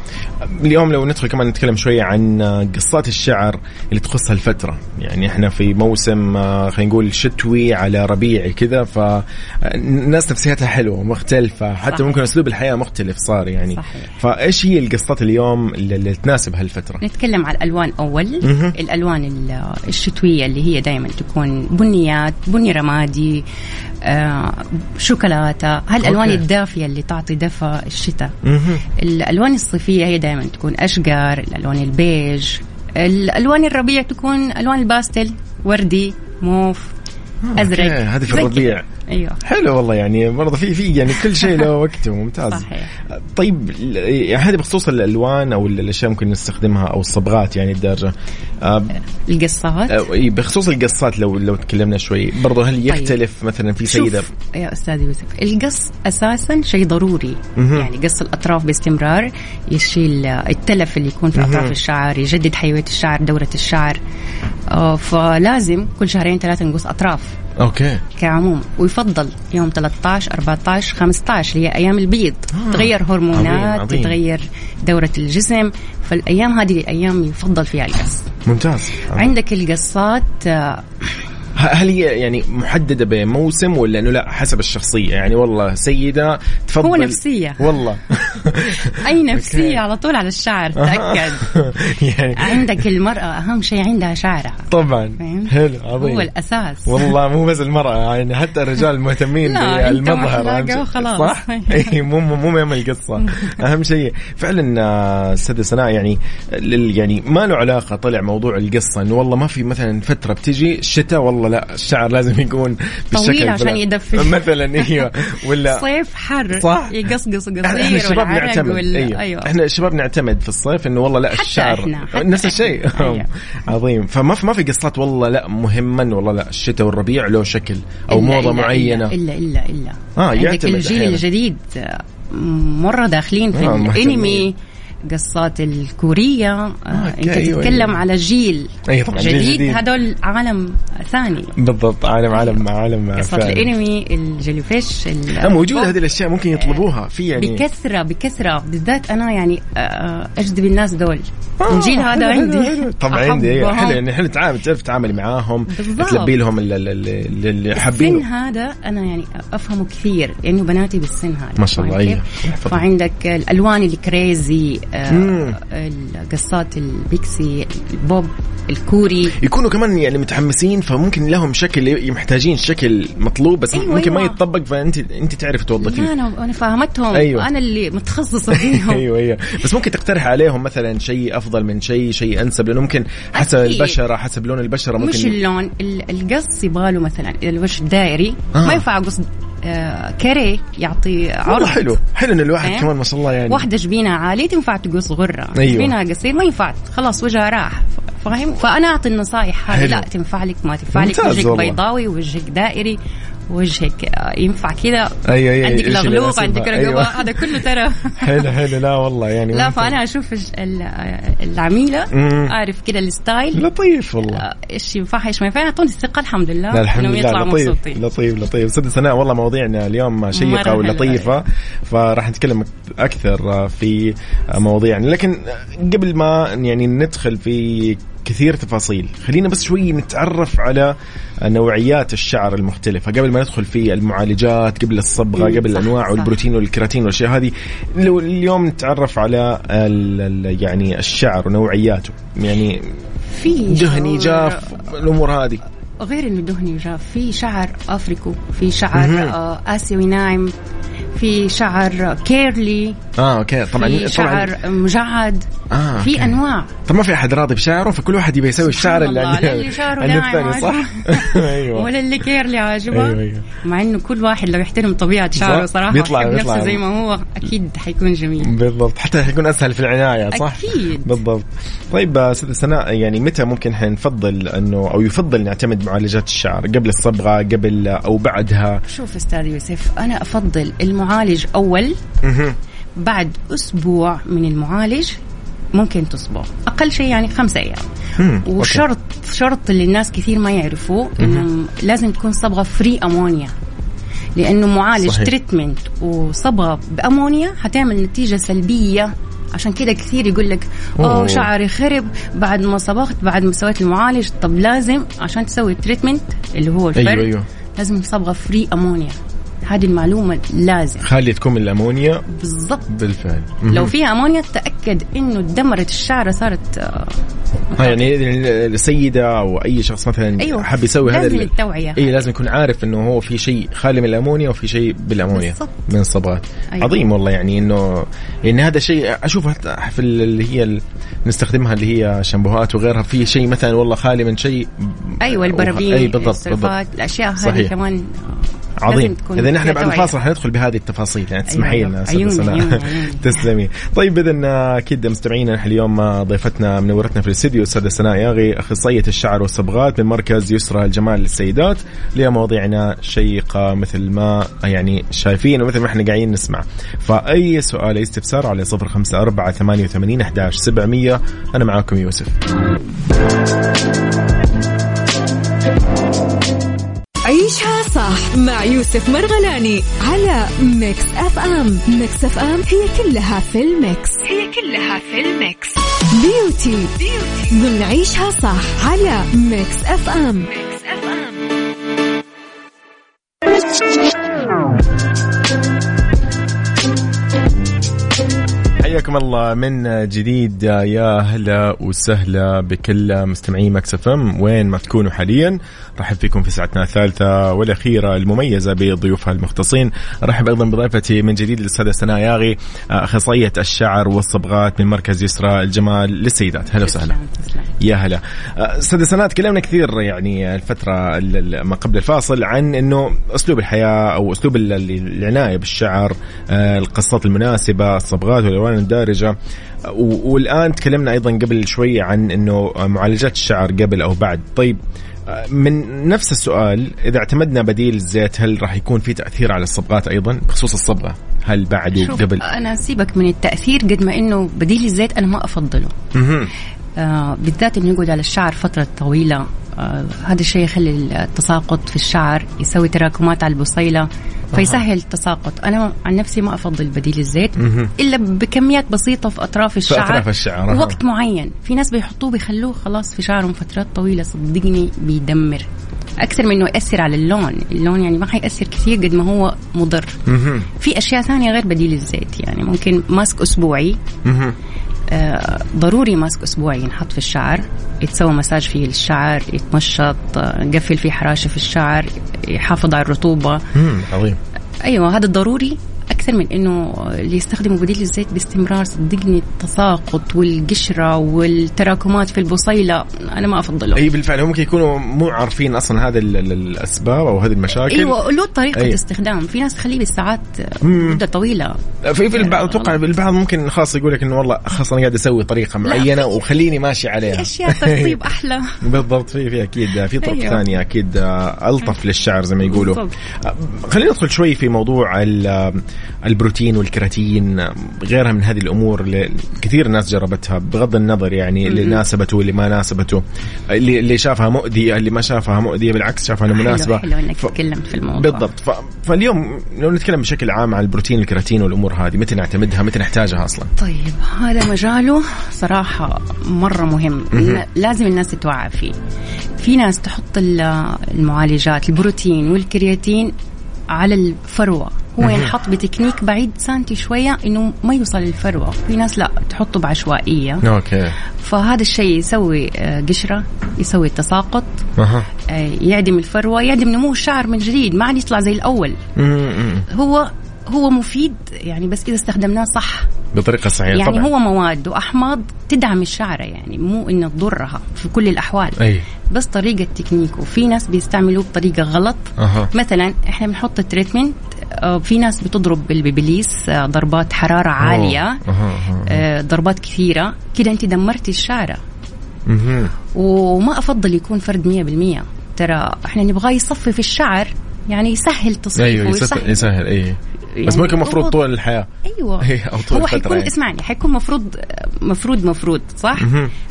اليوم لو ندخل كمان نتكلم شوية عن قصات الشعر اللي تخص هالفترة يعني إحنا في موسم آه، خلينا نقول شتوي على ربيعي كذا فالناس نفسيتها حلوة مختلفة حتى صحيح. ممكن أسلوب الحياة مختلف صار يعني صحيح. فايش هي القصات اليوم اللي, تناسب هالفترة نتكلم على الألوان أول مهم. الألوان ال- الشتوية اللي هي دائما تكون بنيات بني رمادي آه شوكولاتة هالألوان. الدافية اللي تعطي دفى الشتاء مهم. الألوان الصيفية هي دائما تكون اشقر الألوان البيج الألوان الربيع تكون ألوان الباستل وردي موف أزرق okay، هذه في الربيع. أيوه. حلو والله يعني برضه في في يعني كل شيء له [laughs] وقته ممتاز. صحيح. طيب يعني هذه بخصوص الألوان أو الأشياء ممكن نستخدمها أو الصبغات يعني الدارجة. آه، القصات؟ أو إيه، بخصوص القصات لو لو تكلمنا شوي. برضه هل يختلف مثلا في سيده يا أستاذ يوسف القص أساسا شيء مهم. يعني قص الأطراف باستمرار يشيل التلف اللي يكون في. أطراف الشعر يجدد حيوية الشعر دورة الشعر. آه، فلازم كل شهرين ثلاثة نقص أطراف. أوكي. كعموم. ويفضل يوم 13 14 15 اللي هي أيام البيض. آه. تتغير هرمونات عظيم، عظيم. تتغير دورة الجسم. فالأيام هذه الأيام يفضل فيها القص. ممتاز. عندك القصات آه، هل هي يعني محددة بموسم ولا إنه لا حسب الشخصية؟ يعني والله سيدة تفضل. هو نفسية. والله. [laughs] أي نفسية. على طول على الشعر تأكد. [laughs] يعني. عندك المرأة أهم شيء عندها شعرها. طبعا؟ حلو عظيم. هو الأساس. والله مو بس المرأة يعني حتى الرجال مهتمين [laughs] بالمظهر. صح؟ إي مو مو مهم القصة. أهم شيء. فعلا آه، أستاذ سناء يعني يعني ما له علاقة طلع موضوع القصة إنه والله ما في مثلا فترة بتجي الشتاء والله لا الشعر لازم يكون بالشكل طويل عشان. يدفي. مثلا أيوه ولا صيف حر صح. يقصقص إحنا قصير الشباب نعتمد وال... أيوه. أيوه إحنا الشباب نعتمد في الصيف إنه والله لا حتى الشعر نفس. الشيء أيوه. [laughs] عظيم فما في ما في قصات والله لا مهما والله لا الشتاء والربيع له شكل أو إلا- موضة إلا- معينة إلا إلا إلا آه، عندك يعتمد الجيل. الجديد مرة داخلين في آه،. الأنمي قصات الكورية آه، أنت أيوة، تتكلم أيوة. على جيل أي طبعاً، جديد, جديد. هذول عالم ثاني بالضبط عالم عالم مع عالم قصات. الإنمي الجيليفيش ال- آه، موجودة هذه الأشياء ممكن يطلبوها في يعني بكثرة بكثرة بالذات أنا يعني آه، أجذب الناس دول آه، الجيل هذا حلو، عندي حلو،. طبعا عندي أيوة، أحبهم. حلو يعني حلو تعامل تعرف تتعاملي معاهم. تلبي لهم ال- ال- ال- ال- اللي السن حابينه هذا أنا يعني أفهمه كثير لأنه بناتي بالسن هذا ما شاء الله،؟ يحفظهم. فعندك الألوان ال crazy. القصات ال pixie ال bob الكوري يكونوا كمان يعني متحمسين فممكن لهم شكل محتاجين شكل مطلوب بس أيوة، ممكن ما أيوة. يتطبق فأنت أنت تعرف توظفيه أنا أنا فاهمتهم أيوه. أنا اللي متخصصة [laughs] فيهم أيوه أيوه بس ممكن تقترح عليهم مثلا شيء أفضل من شيء شيء أنسب لأنه ممكن حسب أكيد. البشرة حسب لون البشرة مش ممكن اللون ال- القص يباله مثلا الوجه دائري آه. ما ينفع قص آه كاري يعطي عرض. حلو. حلو إن الواحد فاهم؟ كمان ما شاء الله يعني. واحدة جبينها عالي تنفع تقص غرة. أيوة. جبينها قصير ما ينفع. خلاص وجهها راح. فاهم؟ فأنا أعطي النصائح هذه. لا تنفع لك ما تنفع لك. وجهك. بيضاوي وجهك دائري. وجهك. آه، ينفع كذا؟ أيوة، أيوة، عندك يناسبها. عندك رقبة أيوة. [laughs] هذا كله ترى. حلو حلو. لا والله يعني لا الج- ال- آه، العميلة مم. أعرف كذا الستايل. لطيف والله. آه، إيش ينفع إيش ما ينفع؟ يعطوني الثقة الحمد لله. لا الحمد لله. يطلعوا لطيف مبسوطين. لطيف لطيف. أستاذ سناء والله مواضيعنا اليوم شيقة ولطيفة. فراح نتكلم أكثر في مواضيعنا. لكن قبل ما يعني ندخل في كثير تفاصيل. خلينا بس شوي نتعرف على نوعيات الشعر المختلفة. قبل ما ندخل في المعالجات قبل الصبغة قبل الأنواع. والبروتين والكراتين والأشياء هذه لو اليوم نتعرف على يعني الشعر ونوعياته. يعني في دهني جاف الأمور هذه. غير إنه دهني وجاف في شعر أفريكو في شعر. آه آسيوي ناعم. في شعر curly آه okay. طبعا في طبعا. شعر مجعد آه، في okay. أنواع. طب ما في أحد راضي بشعره؟ فكل واحد يبي يسوي الشعر اللي الله، عند لا اللي شعره الثاني صح؟ [laughs] أيوه. ولا اللي curly عاجبه. أيوه أيوه. مع إنه كل واحد لو يحترم طبيعة شعره. صراحة بيطلع- بيطلع. نفسه زي ما هو أكيد حيكون جميل. بالضبط. حتى حيكون أسهل في العناية صح؟ أكيد. بالضبط. طيب آه، أستاذ سناء يعني متى ممكن إحنا نفضل إنه أو يفضل نعتمد معالجات الشعر؟ قبل الصبغة قبل أو بعدها؟ شوف أستاذ يوسف أنا أفضل المعالج أول. مهم. بعد أسبوع من المعالج ممكن تصبغ أقل شيء يعني خمسة أيام. وشرط شرط اللي الناس كثير ما يعرفوه إنه لازم تكون صبغة فري امونيا لأنه معالج صحيح. treatment وصبغة بأمونيا حتعمل نتيجة سلبية. عشان كده كثير يقول لك. أوه شعري خرب. بعد ما صبغت بعد ما سويت المعالج طب لازم عشان تسوي ال treatment اللي هو الفرد أيوه أيوه. لازم صبغة free ammonia هذه المعلومة لازم خالية تكون من الأمونيا بالضبط بالفعل لو. فيها أمونيا تاكد إنه دمرت الشعره صارت آه، ها يعني السيدة أو أي شخص مثلا أيوة. حاب يسوي هذا لازم ال- التوعية. اي لازم يكون عارف إنه هو في شيء خالي من الأمونيا وفي شيء بالأمونيا بالضبط. من الصبغات أيوة. عظيم والله يعني إنه يعني هذا شيء اشوفه حتى في اللي هي نستخدمها اللي هي شامبوهات وغيرها في شيء مثلا والله خالي من شيء أيوه البرابين أي بالضبط بالضبط الأشياء هذه. كمان آه، عظيم. اذا نحن بعد. الفاصل حندخل بهذه التفاصيل يعني تسمحي أيوة. لنا عيوني. [laughs] تسلمي. طيب اذا أكيد مستمعينا نحن اليوم ضيفتنا منورتنا في الاستديو أستاذة سناء ياغي أخصائية الشعر والصبغات من مركز يسرى الجمال للسيدات. لمواضيعنا شيقة مثل ما يعني شايفين ومثل ما إحنا قاعدين نسمع. فأي سؤال أي استفسار على 054 88 11 700 أنا معاكم يوسف. عيشها صح مع يوسف مرغلاني على Mix FM. Mix FM هي كلها في ال mix. هي كلها في ال mix. Beauty. Beauty. ضمن عيشها صح على Mix FM. Mix FM. حياكم الله من جديد يا هلا وسهلا بكل مستمعي Mix FM. وين ما تكونوا حاليا رحب فيكم في ساعتنا الثالثة والأخيرة المميزة بضيوفها المختصين. رحب أيضا بضيفتي من جديد الأستاذة سناء ياغي أخصائية الشعر والصبغات من مركز يسرى الجمال للسيدات. هلا وسهلا. يا هلا. أستاذ سناء تكلمنا كثير يعني الفترة ال- ال- ما قبل الفاصل عن إنه أسلوب الحياة أو أسلوب ال- ال- العناية بالشعر آه، القصات المناسبة الصبغات والألوان الدارجة. والآن تكلمنا أيضا قبل شوي عن إنه معالجات الشعر قبل أو بعد. طيب من نفس السؤال إذا اعتمدنا بديل الزيت هل راح يكون في تأثير على الصبغات أيضا؟ بخصوص الصبغة. هل بعد وقبل؟ أنا سيبك من التأثير قد ما إنه بديل الزيت أنا ما أفضله. آه بالذات إنه يقعد على الشعر فترة طويلة. هذا الشيء يخلي التساقط في الشعر يسوي تراكمات على البصيلة فيسهل التساقط أنا عن نفسي ما أفضل بديل الزيت. إلا بكميات بسيطة في أطراف الشعر أطراف الشعر، أها. وقت معين في ناس بيحطوه بيخلوه خلاص في شعرهم فترات طويلة صدقني بيدمر أكثر من إنه يأثر على اللون اللون يعني ما حيأثر كثير قد ما هو مضر. في أشياء ثانية غير بديل الزيت يعني ممكن ماسك أسبوعي. آه، ضروري ماسك اسبوعي ينحط في الشعر يتسوى مساج فيه للشعر يتمشط نقفل فيه حراشة في الشعر يحافظ على الرطوبة. عظيم أيوه هذا ضروري أكثر من إنه اللي يستخدموا بديل الزيت باستمرار صدقني التساقط والقشرة والتراكمات في البصيلة أنا ما أفضله. أي بالفعل هم ممكن يكونوا مو عارفين أصلا هذا ال- ال- الأسباب أو هذه المشاكل. أيوه له طريقة أيوة. استخدام. في ناس تخليه بالساعات. مدة طويلة. في في البعض أتوقع البعض ممكن خاص يقول لك إنه والله خلاص أنا قاعد أسوي طريقة معينة وخليني ماشي عليها. في أشياء ترطيب [laughs] أحلى. بالضبط في في أكيد في طرق أيوة. ثانية أكيد آه، ألطف للشعر زي ما يقولوا. آه، خلينا ندخل شوي في موضوع البروتين والكراتين غيرها من هذه الأمور اللي كثير ناس جربتها بغض النظر يعني اللي ناسبته واللي ما ناسبته. اللي اللي شافها مؤذية اللي ما شافها مؤذية بالعكس شافها انها مناسبة. حلو, حلو إنك ف... تكلمت في الموضوع. بالضبط. ف... فاليوم لو نتكلم بشكل عام عن البروتين الكراتين والأمور هذه متى نعتمدها؟ متى نحتاجها أصلا؟ طيب هذا مجاله صراحة مرة مهم. لازم الناس تتوعى فيه. في ناس تحط ال- المعالجات البروتين والكيراتين على الفروة. هو ينحط بتكنيك بعيد سانتي شوية إنه ما يوصل للفروة. في ناس لا تحطه بعشوائية. أوكي. فهذا الشيء يسوي آه، قشرة يسوي تساقط آه، يعدم الفروة يعدم نمو الشعر من جديد ما عاد يطلع زي الأول. م-م. هو هو مفيد يعني بس إذا استخدمناه صح. بطريقة صحيحة يعني طبعا. هو مواد وأحماض تدعم الشعرة يعني مو إنه تضرها في كل الأحوال. أي. بس طريقة تكنيكه في ناس بيستعملوه بطريقة غلط. أها. مثلا إحنا بنحط ال treatment آه، في ناس بتضرب بال BaByliss آه، ضربات حرارة عالية أوه. أها. آه، ضربات كثيرة. كده أنت دمرتي الشعرة. مهم. وما أفضل يكون فرد 100% ترى إحنا نبغاه يصفي في الشعر يعني يسهل تصفيفه أيوه يسهل, يسهل أي. بس يعني ممكن مفرود هو- طول الحياة. أيوه. [laughs] أو طول هو حيكون يعني. اسمعني حيكون مفرود مفرود مفرود صح؟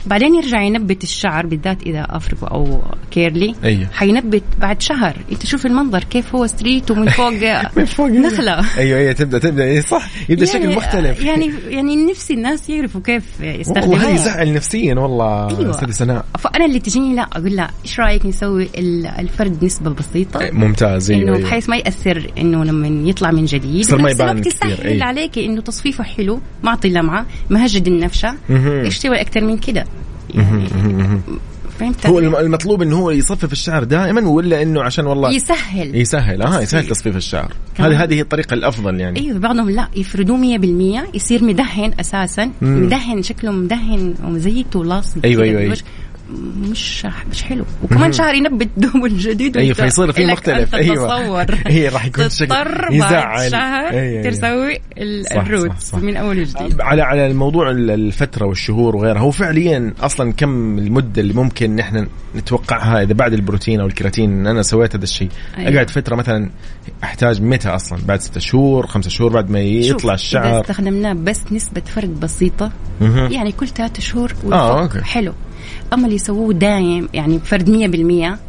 بعدين يرجع ينبت الشعر بالذات إذا Afro أو curly. أيوه. حينبت بعد شهر. أنت شوف المنظر كيف هو straight ومن فوق [laughs] من فوق. نخلة. أيوه أيوه تبدأ تبدأ. إيه صح. يبدأ شكل مختلف. يعني يعني نفسي الناس يعرفوا كيف هذه يستخدموه يزعل نفسيا والله أيوة. أستاذ سناء. فأنا اللي تجيني لا أقول لا إيش رأيك نسوي ال- الفرد نسبة بسيطة؟ إيه، ممتاز. أيوه إنه أيوة. بحيث ما يأثر إنه لما يطلع من جديد. يصير ما بنفس يبان كثير، يسهل أي. عليك إنه تصفيفه حلو معطي لمعة مهجد النفشة. إيش تسوي أكثر من كده يعني فهمت هو المطلوب إنه هو يصفف الشعر دائما ولا إنه عشان والله يسهل يسهل آه يسهل تصفيف. الشعر. هذه هذه هي الطريقة الأفضل يعني أيوه بعضهم لا يفردوه 100% يصير مدهن أساسا مم. مدهن شكله مدهن ومزيت ولاصق أيوة، كده أيوة،. مش مش حلو. وكمان شعر ينبت دوب جديد أيوه فيصير في مختلف. أيوه. تتصور [laughs] هي راح يكون شكل تضطر بعد يزعل شهر أيوة، أيوة. تسوي الروت. من أول وجديد. على على الموضوع ال- الفترة والشهور وغيرها هو فعليا أصلا كم المدة اللي ممكن نحن نتوقعها إذا بعد البروتين أو الكراتين؟ ان أنا سويت هذا الشيء. أيوة. أقعد فترة مثلا أحتاج متى أصلا؟ بعد ستة شهور خمسة شهور بعد ما يطلع إذا الشعر. استخدمناه بس نسبة فرد بسيطة. يعني كل ثلاثة شهور آه، أوكي. حلو. أما اللي يسووه دايم يعني فرد 100%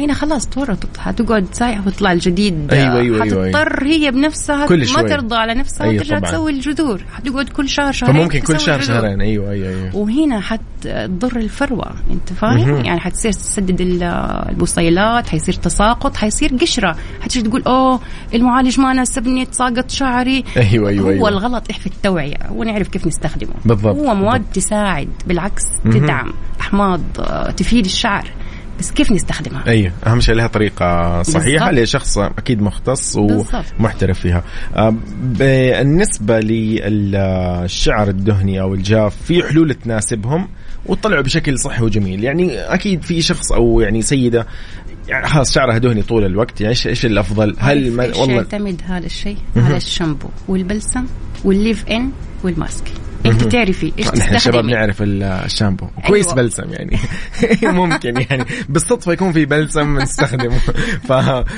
هنا خلاص تورطت حتقعد سايحة وتطلع الجديد أيوة، أيوة، أيوة، حتضطر هي بنفسها كل ما. ترضى على نفسها أيوة، وترجع طبعاً. تسوي الجذور حتقعد كل شهر شهرين فممكن كل شهر الجذور. شهرين أيوه أيوه أيوه وهنا حتضر الفروة أنت فاهم. يعني حتصير تسدد ال- البصيلات حيصير تساقط حيصير قشرة حتجي تقول أوه المعالج ما ناسبني تساقط شعري أيوه أيوه هو أيوه الغلط في التوعية ونعرف كيف نستخدمه بالضبط، هو مواد بالضبط. تساعد بالعكس. تدعم أحماض آه، تفيد الشعر بس كيف نستخدمها؟ أيوه أهم شيء لها طريقة صحيحة. لشخص أكيد مختص. ومحترف فيها. بالنسبة للشعر الدهني أو الجاف في حلول تناسبهم وطلعوا بشكل صحي وجميل. يعني أكيد في شخص أو يعني سيدة يعني خلاص شعرها دهني طول الوقت يعني إيش إيش الأفضل؟ هل ما إيش والله يعتمد هذا الشيء؟ على الشامبو والبلسم وال leave-in وال mask. انت تعرفي إيش نحن الشباب نعرف ال- الشامبو. كويس أيوة. بلسم يعني. [laughs] ممكن يعني. بالصدفة يكون في بلسم نستخدمه. [laughs] ف...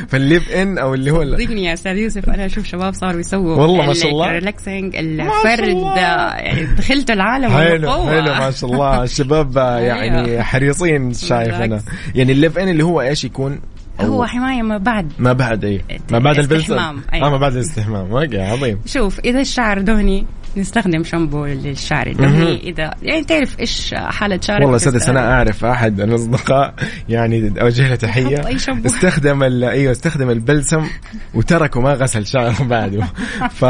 فال leave-in أو اللي هو صدقني يا أستاذ يوسف. أنا أشوف شباب صاروا يسووا والله ما شاء الله. ال relaxing الفرد يعني دخلت العالم حلو. حلو ما شاء الله. [laughs] الشباب يعني أيوة. حريصين شايف أنا. يعني ال leave-in اللي هو إيش يكون؟ هو حماية ما بعد. ما بعد أي. ما بعد البلسم. أيوة. آه ما بعد الاستحمام. أوكي عظيم. شوف إذا الشعر دهني نستخدم شامبو للشعر. الدهني اذا يعني تعرف إيش حالة شعرك والله أستاذ تستخدم. سناء أعرف أحد الأصدقاء يعني أوجه له تحية. استخدم أيوه استخدم البلسم وترك وما غسل شعره [laughs] بعده. ف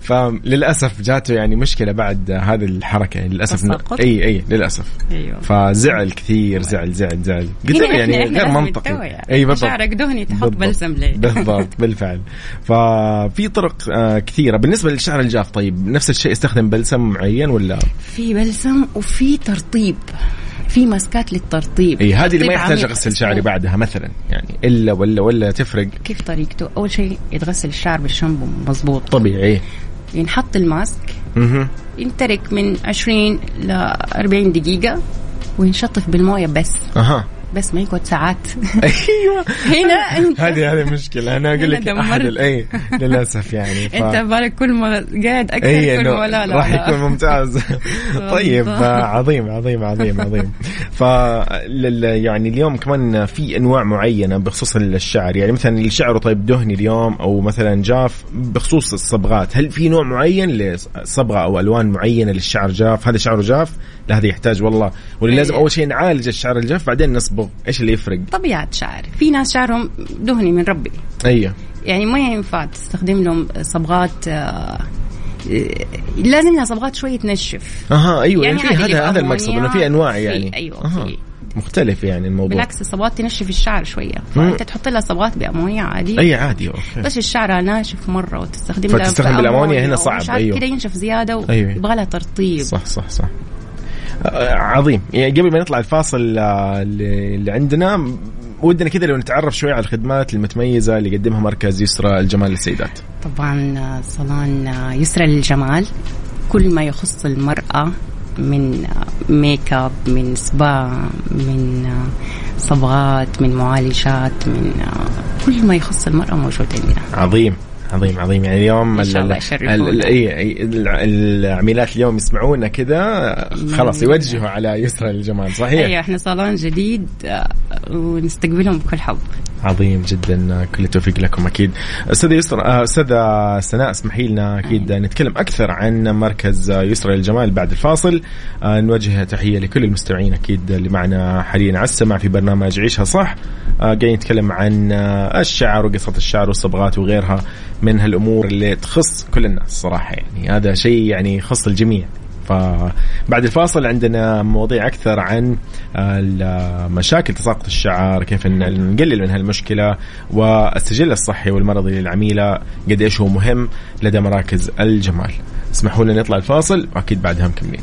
فللاسف جاته يعني مشكلة بعد هذه الحركة للأسف تساقط؟ إي إي للأسف. أيوه. فزعل كثير زعل زعل زعل. قلت له يعني غير منطقي. يعني. إي بالضبط. شعرك دهني تحط. بلسم ليه بالضبط بالفعل. ففي طرق آه، كثيرة. بالنسبة للشعر الجاف طيب نفس الشيء استخدم بلسم معين ولا؟ في بلسم وفي ترطيب. في ماسكات للترطيب. اي هذه اللي ما يحتاج. أغسل شعري بعدها مثلا يعني إلا ولا ولا تفرق. كيف طريقته؟ أول شيء يتغسل الشعر بالشامبو مضبوط طبيعي. ينحط الماسك. أها ينترك من 20 ل 40 دقيقة وينشطف بالموية بس. أها. بس ما يقعد ساعات. [laughs] أيوه. هنا هذه هذه مشكلة. أنا أقول لك دمرت. الأي للأسف يعني ف... أنت بالك كل ما قاعد أكثر إي كل ما لا لا راح. يكون ممتاز. [laughs] طيب عظيم عظيم عظيم عظيم. ف يعني اليوم كمان في أنواع معينة بخصوص الشعر. يعني مثلا الشعر طيب دهني اليوم أو مثلا جاف بخصوص الصبغات. هل في نوع معين لصبغة أو ألوان معينة للشعر جاف؟ هذا شعره جاف؟ لا هذا يحتاج والله. ولا لازم. أول شيء نعالج الشعر الجاف بعدين نصبغ. إيش اللي يفرق؟ طبيعة شعر في ناس شعرهم دهني من ربي. أيوه. يعني ما ينفع تستخدم لهم صبغات آه، آه، لازم لها صبغات شوية تنشف. أها أيوه يعني, يعني هذا هذا المقصد إنه في أنواع في- يعني. أيوة، أها. في. مختلف يعني الموضوع. بالعكس الصبغات تنشف الشعر شوية. فأنت تحط لها صبغات بأمونيا عادي. أي عادي أوكي. بس الشعر ناشف مرة وتستخدم فتستخدم بالأمونيا هنا صعب، أيوه. كده ينشف زيادة أيوه. ويبغى لها ترطيب. صح صح صح. عظيم. يعني قبل ما نطلع الفاصل آه، اللي عندنا ودنا كذا لو نتعرف شوي على الخدمات المتميزة اللي يقدمها مركز يسرى الجمال للسيدات. طبعا آه، صالون آه، يسرى للجمال. كل ما يخص المرأة من آه، ميك أب من سبا من آه، صبغات من معالجات من آه، كل ما يخص المرأة موجود عندنا. عظيم. عظيم عظيم. يعني اليوم الع- العميلات اليوم يسمعونا كذا خلاص يوجهوا على يسرى الجمال صحيح؟ أيوه إحنا صالون جديد آه، ونستقبلهم بكل حب عظيم جدا. كل التوفيق لكم أكيد. استاذه يسرى آه، أستاذة سناء اسمحي لنا أكيد نتكلم أكثر عن مركز يسرى للجمال بعد الفاصل. آه، نوجه تحية لكل المستمعين أكيد اللي معنا حاليا على السمع في برنامج عيشها صح. آه، قاعدين نتكلم عن آه، الشعر وقصة الشعر والصبغات وغيرها من هالأمور اللي تخص كل الناس صراحة. يعني هذا شيء يعني يخص الجميع. فبعد الفاصل عندنا مواضيع أكثر عن مشاكل تساقط الشعر كيف نقلل من هالمشكلة والسجل الصحي والمرضي للعميله قد إيش هو مهم لدى مراكز الجمال. اسمحوا لنا نطلع الفاصل وأكيد بعدها مكملين.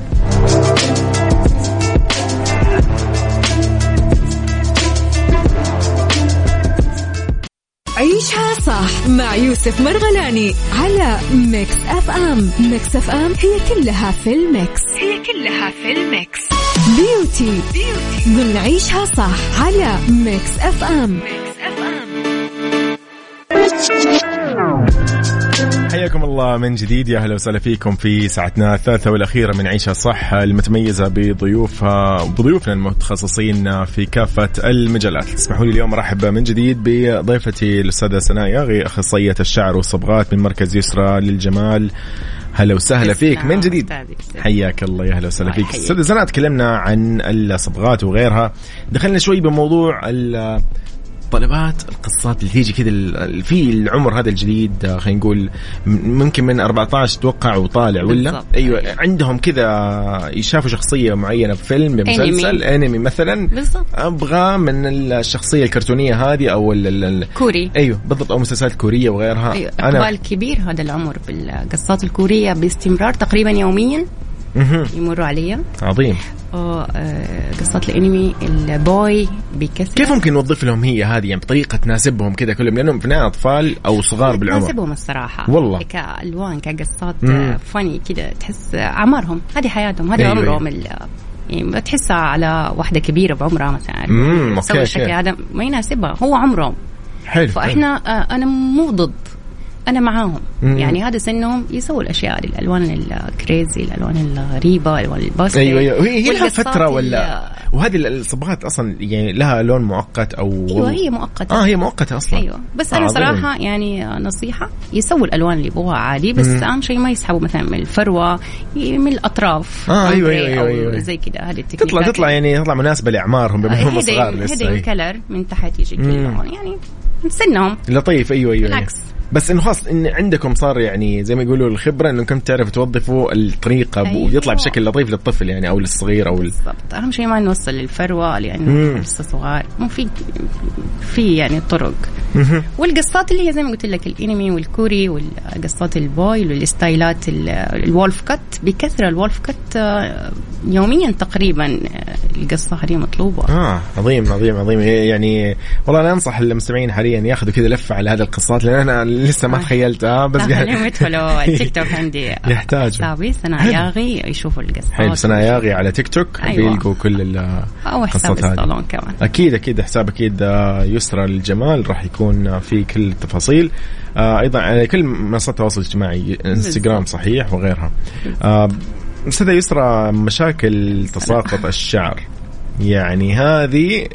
عيشها صح مع يوسف مرغلاني على Mix FM. Mix FM هي كلها في ال mix. هي كلها في ال mix. beauty. beauty. ضمن عيشها صح على Mix FM. Mix FM. حياكم الله من جديد. يا أهلا وسهلا فيكم في ساعتنا الثالثة والأخيرة من عيشها صح المتميزة بضيوفها بضيوفنا المتخصصين في كافة المجالات. اسمحوا لي اليوم أرحب من جديد بضيفتي الأستاذة سناء ياغي أخصائية الشعر والصبغات من مركز يسرى للجمال. هلا وسهلا فيك من جديد. حياك الله يا أهلا وسهلا فيك. يحييك. أستاذ سناء تكلمنا عن الصبغات وغيرها. دخلنا شوي بموضوع طلبات القصات اللي تيجي كذا في العمر هذا الجديد آه، خلينا نقول ممكن من 14 توقع وطالع ولا بالضبط. أيوه عندهم كذا يشافوا شخصية معينة بفيلم بمسلسل انمي مثلا بالضبط. أبغى من الشخصية الكرتونية هذه أو ال ال ال كوري أيوه بالضبط أو مسلسلات كورية وغيرها أيوه إقبال كبير هذا العمر بالقصات الكورية باستمرار تقريبا يوميا. يمروا علي عظيم. آه، قصات الأنمي البوي بكسر. كيف ممكن نوظف لهم هي هذه؟ يعني بطريقة تناسبهم كذا كلهم لأنهم في أطفال أو صغار بالعمر. تناسبهم الصراحة. والله. كألوان كقصات. آه، فني كده تحس أعمارهم. هذه حياتهم هذه أيوة، عمرهم يعني تحسها على واحدة كبيرة بعمرها مثلا. تسوي الشكل. هذا ما يناسبها هو عمرهم. حلو. فإحنا آه، أنا مو ضد أنا معاهم. مم. يعني هذا سنهم يسووا الأشياء هذه الألوان الكريزي الألوان الغريبة الألوان الباستل أيوه أيوه. هي هي لها فترة ولا وهذه الصبغات أصلا يعني لها لون مؤقت أو أيوه هي مؤقتة. آه هي مؤقتة أصلا. أيوه. بس أنا عظيم. صراحة يعني نصيحة يسووا الألوان اللي يبغوها عادي بس مم. أهم شيء ما يسحبوا مثلا من الفروة من الأطراف آه، أيوة، أمبري أيوة، أو أيوة، أيوة. زي كده. هذه التكنيكات تطلع تطلع يعني تطلع مناسبة لأعمارهم بما انهم صغار لسه. hidden أي. color من تحت يجي لون. يعني سنهم. لطيف. أيوه أيوه. بالعكس. بس إنه خلاص إن عندكم صار يعني زي ما يقولوا الخبرة انكم تعرفوا توظفوا الطريقة أيوة. ويطلع بشكل لطيف للطفل يعني أو للصغير أو ال... بالضبط. أهم شيء ما نوصل للفروة. لأنه لسه صغار. مو في في يعني طرق. والقصات اللي هي زي ما قلت لك الأنمي والكوري والقصات ال boy والستايلات ال- الولف كات. بكثرة الولف كات آه، يوميا تقريبا آه، القصة هذه مطلوبة. آه عظيم عظيم عظيم. يعني والله أنا أنصح المستمعين حاليا ياخذوا كذا لفة على هذه القصات لأن أنا لسه ما آه. تخيلتها بس لا قاعد- خليهم يدخلوا [laughs] التيك توك عندي. يحتاجوا. حسابي سناء ياغي يشوفوا القصات حلو سنة ياغي على تيك توك أيوة. بيلقوا كل ال- أو حساب. الصالون كمان. أكيد أكيد حساب أكيد آه، يسرى للجمال راح يكون آه، في كل التفاصيل. آه، أيضا على كل منصات التواصل الاجتماعي إنستغرام صحيح وغيرها. آه، أستاذة يسرى مشاكل تساقط الشعر. يعني هذه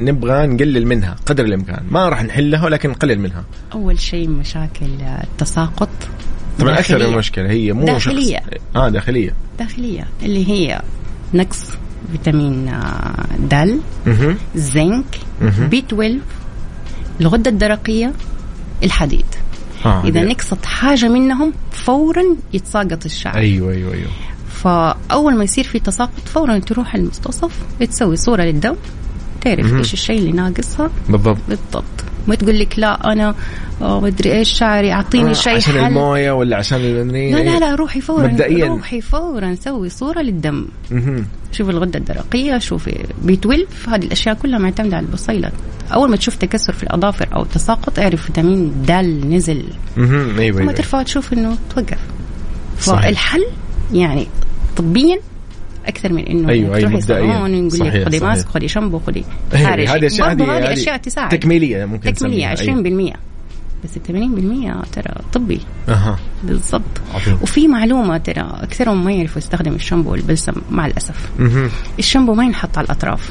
نبغى نقلل منها قدر الإمكان. ما راح نحلها ولكن نقلل منها. أول شيء مشاكل التساقط. طبعا أكثر. المشكلة. هي مو داخلية. شخص آه داخلية. داخلية. اللي هي نقص فيتامين آه، د. زنك بي 12 الغدة الدرقية الحديد. آه إذا دي- نقصت حاجة منهم فورا يتساقط الشعر. أيوه أيوه أيوه. فأول ما يصير في تساقط فورا تروح المستصف تسوي صورة للدم. تعرف إيش الشيء اللي ناقصها؟ بالضبط. بالضبط. ما تقول لك لا أنا آه، مدري إيش شعري أعطيني آه شيء عشان حل. الموية ولا عشان المدري لا لا لا روحي فورا مبدئياً. روحي فورا سوي صورة للدم. شوفي الغدة الدرقية شوفي بي 12 هذه الأشياء كلها معتمدة على البصيلة. أول ما تشوف تكسر في الأظافر أو تساقط اعرف فيتامين د نزل. مهم. أيوه ما أيوه. ترفع تشوف إنه توقف. فالحل يعني طبيا أكثر من إنه أيوة، أيوة، تروحي. صالون صحيح، لك خذي. ماسك خذي شامبو خذي أيوة، حارش. هذه أشياء هذه أشياء تساعد تكميلية ممكن تكميلية نسميها. 20% بس ال 80% ترى طبي أها بالضبط. وفي معلومة ترى أكثرهم ما يعرفوا يستخدم الشامبو والبلسم مع الأسف مهم. الشامبو ما ينحط على الأطراف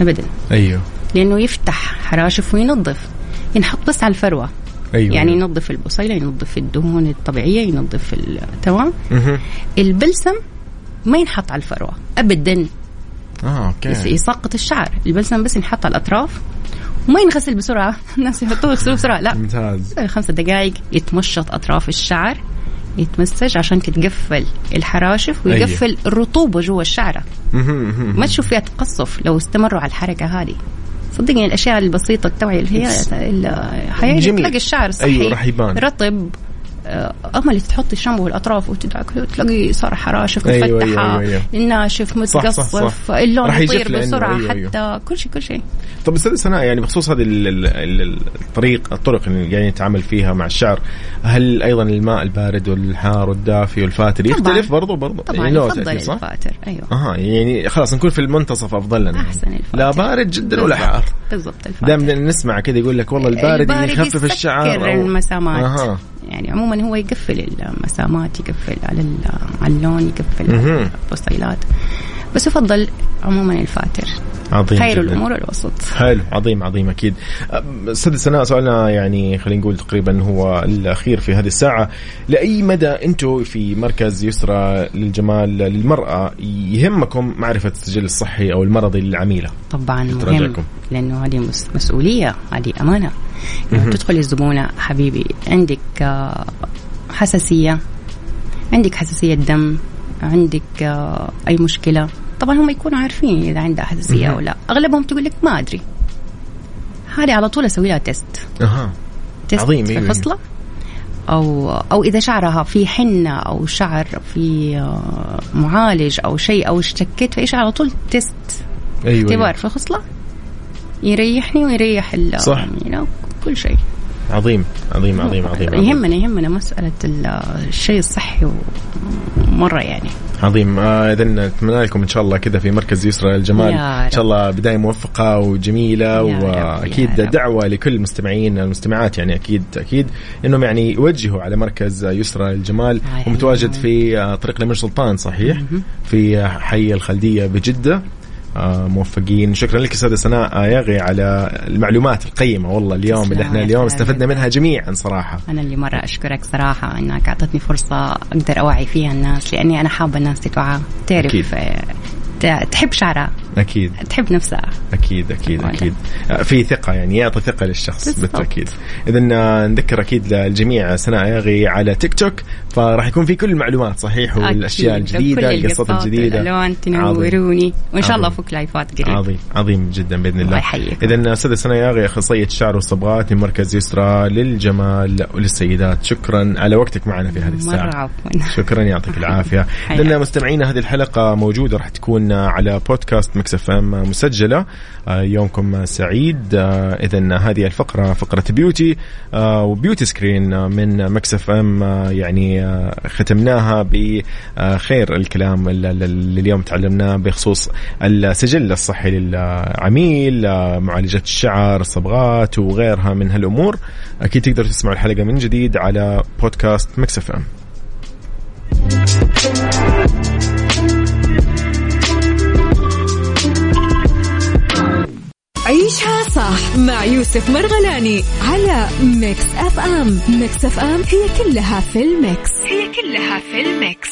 ابدا أيوه لأنه يفتح حراشف وينظف ينحط بس على الفروة أيوه يعني ينظف البصيله ينظف الدهون الطبيعية ينظف تمام. البلسم ما ينحط على الفروة ابدا. آه أوكي. يسقط الشعر. البلسم بس ينحط على الأطراف وما ينغسل بسرعة. [laughs] الناس يحطوه يغسلوه بسرعة. لا. ممتاز. خمسة دقائق يتمشط أطراف الشعر يتمسج عشان تتقفل الحراشف ويقفل الرطوبه جوا الشعرة. ما تشوف فيها تقصف لو استمروا على الحركة هذه. صدقني الأشياء البسيطة التوعية اللي هي ال- حياتي جميل. تلاقي الشعر صحي أيوة، راح يبان. رطب أما اللي تحطي الشامبو والأطراف وتدعك تلاقي صار حراشف أيوة، أيوة، مفتحة أيوة، أيوة. الناشف صح، صح، متقصف. اللون يطير بسرعة أيوة، حتى أيوة. كل شيء كل شيء طب أستاذ سناء يعني بخصوص هذه ال- ال- ال- الطريق الطرق اللي يعني نتعامل فيها مع الشعر هل أيضا الماء البارد والحار والدافي والفاتر طبعاً. يختلف برضو برضو طبعا يعني يفضل صح؟ الفاتر أيوه أها يعني خلاص نكون في المنتصف أفضل لنا أحسن الفاتر لا بارد جدا ولا. حار بالضبط الفاتر دائما نسمع كذا يقول لك والله البارد, يخفف يسكر الشعر أو- المسامات أها يعني عموما هو يقفل المسامات يقفل على ال- على اللون يقفل مهم. بس يفضل عموما الفاتر. عظيم خير جداً. الأمور الوسط حلو عظيم عظيم أكيد. أستاذ سناء سؤالنا يعني خلينا نقول تقريبا هو الأخير في هذه الساعة. لأي مدى أنتم في مركز يسرى للجمال للمرأة يهمكم معرفة السجل الصحي أو المرضي للعميله طبعا مهم. لأنه هذه مس- مسؤولية هذه أمانة. لما تدخل الزبونه حبيبي عندك آه، حساسية عندك حساسية دم عندك آه، أي مشكلة؟ طبعا هم يكونوا عارفين إذا عندها حساسيه أو لا. أغلبهم تقول لك ما أدري. هذه على طول أسوي لها test أها. test عظيم، في أيوة. الخصله أو أو إذا شعرها في حنة أو شعر في آه، معالج أو شيء أو اشتكيت شيء على طول test أيوه اختبار أيوة. في الخصله يريحني ويريح ال- صح. know، كل شيء. عظيم عظيم عظيم عظيم عظيم. يهمنا يهمنا ال- الشيء الصحي مره يعني. عظيم. آه اذا نتمنى لكم إن شاء الله كذا في مركز يسرى للجمال يا إن. شاء الله بداية موفقة وجميلة وأكيد. دعوة لكل المستمعين المستمعات يعني أكيد أكيد. إنهم يعني يوجهوا على مركز يسرى للجمال أيوة. ومتواجد في آه، طريق الامير سلطان صحيح؟ في حي الخلدية بجدة. موفقين شكرا لك أستاذة سناء آه، ياغي على المعلومات القيمة والله اليوم اللي إحنا اليوم. استفدنا منها جميعا صراحة أنا اللي مرة أشكرك صراحة إنك أعطتني فرصة أقدر أوعي فيها الناس لأني أنا حابة الناس تتوعى أكيد. تعرف آه، ت- تحب شعرها أكيد تحب نفسها أكيد أكيد. أكيد آه، في ثقة يعني يعطي ثقة للشخص. بالتأكيد اذا آه، نذكر أكيد للجميع سناء ياغي على تيك توك فراح يكون في كل المعلومات صحيح والأشياء. الجديدة القصات الجديدة الالوان. تنوروني وان شاء الله. أفك لايفات قريب عظيم عظيم جدا بإذن الله الله يحييك. اذا أستاذة سناء ياغي أخصائية شعر والصبغات من مركز يسرى للجمال وللسيدات شكرا على وقتك معنا في هذه الساعة مرة عفوا شكرا يعطيك العافية. [laughs] لأن مستمعينا هذه الحلقة موجودة راح تكون على بودكاست Mix FM مسجلة. آه، يومكم سعيد. اذا هذه الفقرة فقرة beauty آه، و beauty screen آه، من Mix FM يعني آه، ختمناها بخير الكلام اللي اليوم تعلمناه بخصوص السجل الصحي للعميل آه، معالجه الشعر الصبغات وغيرها من هالأمور. أكيد تقدروا تسمعوا الحلقة من جديد على بودكاست Mix FM. عيشها صح مع يوسف مرغلاني على Mix FM Mix FM هي كلها في ال mix. هي كلها في ال mix.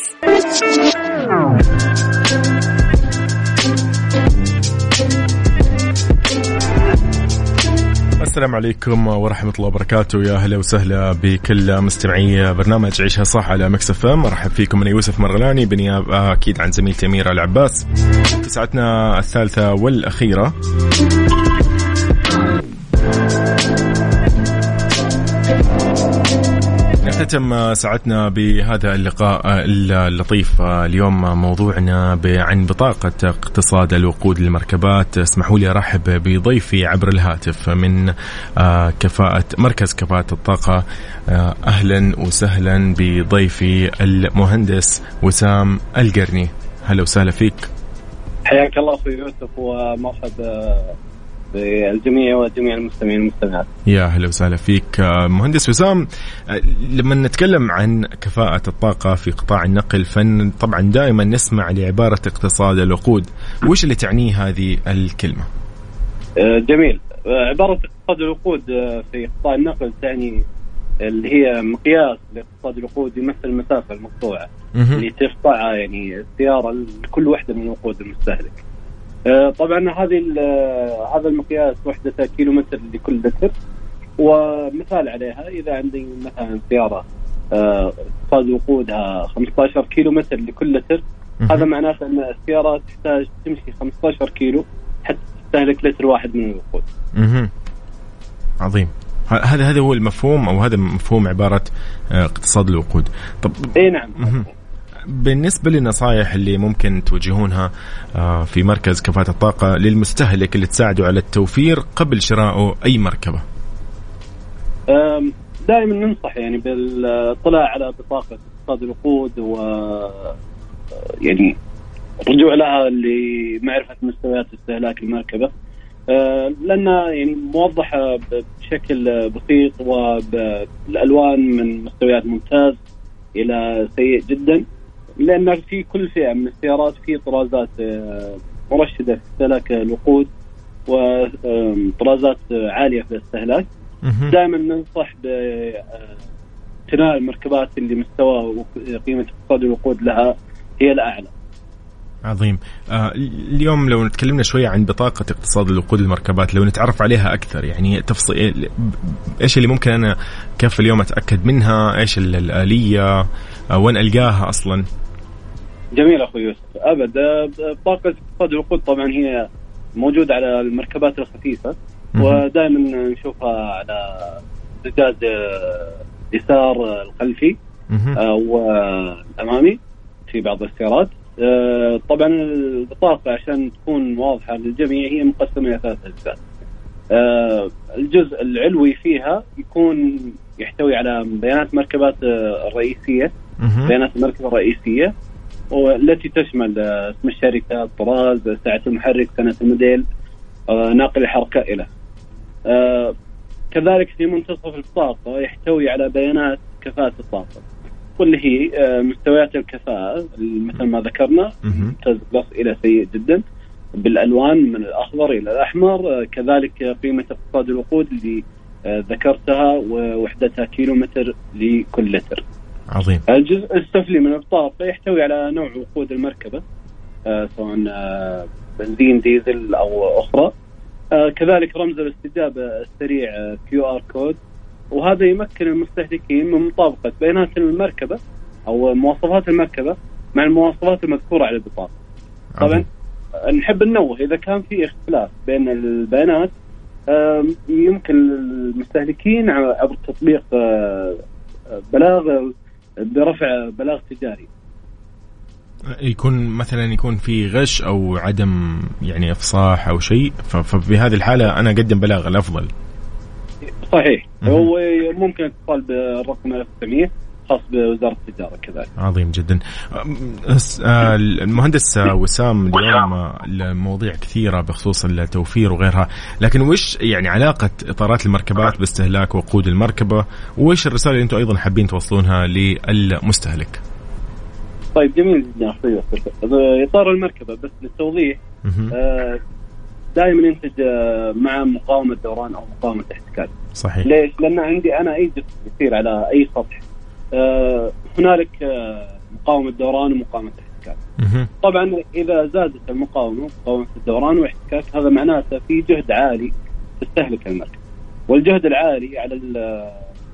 السلام عليكم ورحمة الله وبركاته. يا أهلا وسهلا بكل مستمعي برنامج عيشها صح على Mix FM أرحب فيكم أنا يوسف مرغلاني بنيابة أكيد عن زميلتي أميرة العباس. في ساعتنا الثالثة والأخيرة. نختتم ساعتنا بهذا اللقاء اللطيف اليوم موضوعنا عن بطاقة اقتصاد الوقود للمركبات. اسمحوا لي أرحب بضيفي عبر الهاتف من آه، كفاءة مركز كفاءة الطاقة. آه، أهلا وسهلا بضيفي المهندس وسام القرني. هلا وسهلا فيك. حياك الله أخوي يوسف ومرحبا. بالجميع وجميع المستمعين والمستمعات. يا أهلا وسهلا فيك آه، مهندس وسام آه، لما نتكلم عن كفاءة الطاقة في قطاع النقل فن طبعا دائما نسمع لعبارة اقتصاد الوقود وش اللي تعنيه هذه الكلمة آه، جميل عبارة اقتصاد الوقود في قطاع النقل تعني اللي هي مقياس لاقتصاد الوقود يمثل المسافة المقطوعة. اللي تقطعها يعني السيارة لكل وحدة من وقود المستهلك. آه، طبعا هذه آه، هذا المقياس وحدته كيلومتر لكل لتر ومثال عليها إذا عندي مثلا سيارة آه، اقتصاد وقودها 15 كيلومتر لكل لتر. هذا معناته إن السيارة تحتاج تمشي 15 كيلو حتى تستهلك لتر واحد من الوقود. مهم. عظيم هذا هذا هو المفهوم أو هذا مفهوم عبارة آه، اقتصاد الوقود طب إي نعم مهم. بالنسبة للنصائح اللي ممكن توجهونها آه، في مركز كفاءة الطاقة للمستهلك اللي تساعده على التوفير قبل شرائه أي مركبة؟ دائما ننصح يعني بالاطلاع على بطاقة اقتصاد الوقود و يعني الرجوع لها لمعرفة مستويات استهلاك المركبة. أه، لانها يعني موضحة ب- بشكل بسيط وبالألوان من مستويات ممتاز إلى سيء جدا. لأن في كل فئة من السيارات في طرازات أه، مرشدة في استهلاك الوقود وطرازات عالية في الاستهلاك. دائما ننصح باقتناء المركبات اللي مستوى قيمة اقتصاد الوقود لها هي الأعلى. عظيم. آه اليوم لو تكلمنا شوية عن بطاقة اقتصاد الوقود المركبات لو نتعرف عليها أكثر يعني تفصيل إيش اللي ممكن أنا كيف اليوم أتأكد منها؟ إيش ال- الآلية؟ آه وين ألقاها أصلا؟ جميل أخوي يوسف أبد آه، بطاقه اقتصاد الوقود طبعا هي موجودة على المركبات الخفيفة. ودائما نشوفها على زجاج اليسار الخلفي مهم. أو آه، الامامي في بعض السيارات طبعا البطاقة عشان تكون واضحة للجميع هي مقسمة إلى ثلاث أجزاء الجزء العلوي فيها يكون يحتوي على بيانات مركبات الرئيسية. بيانات المركبة الرئيسية والتي تشمل آه، اسم الشركة، الطراز، سعه المحرك، سنة الموديل، آه، ناقل الحركة إلى. آه، كذلك في منتصف البطاقه يحتوي على بيانات كفاءة الطاقة. واللي هي مستويات الكفاءة مثل ما ذكرنا. ممتاز بلس إلى سيء جدا بالألوان من الأخضر إلى الأحمر كذلك قيمة اقتصاد الوقود اللي ذكرتها ووحدتها كيلومتر لكل لتر. عظيم. الجزء السفلي من البطاقة يحتوي على نوع وقود المركبة آه سواء آه بنزين ديزل أو أخرى. آه، كذلك رمز الاستجابة السريع QR code. وهذا يمكن المستهلكين من مطابقة بيانات المركبة أو مواصفات المركبة مع المواصفات المذكورة على البطاقة. طبعا نحب ننوه إذا كان في اختلاف بين البيانات يمكن المستهلكين عبر تطبيق بلاغ برفع بلاغ تجاري. يكون مثلا يكون في غش أو عدم يعني إفصاح أو شيء ففي هذه الحالة أنا أقدم بلاغ الأفضل. صحيح. هو ممكن اتصال بالرقم 1900 خاص بوزارة التجارة كذلك. عظيم جدا. آه، المهندس وسام اليوم المواضيع كثيرة بخصوص التوفير وغيرها، لكن وش يعني علاقة إطارات المركبات باستهلاك وقود المركبة؟ وش الرسالة اللي أنتم أيضا حابين توصلونها للمستهلك؟ طيب جميل جدا أخوي إطار المركبة بس للتوضيح آه، دائما ينتج آه، مع مقاومة دوران أو مقاومة احتكاك. صحيح. ليش؟ لأن عندي أنا أي جسم يصير على أي سطح آه، هنالك مقاومة دوران ومقاومة احتكاك. طبعا إذا زادت المقاومة مقاومة الدوران والاحتكاك هذا معناته في جهد عالي تستهلك المركبه. والجهد العالي على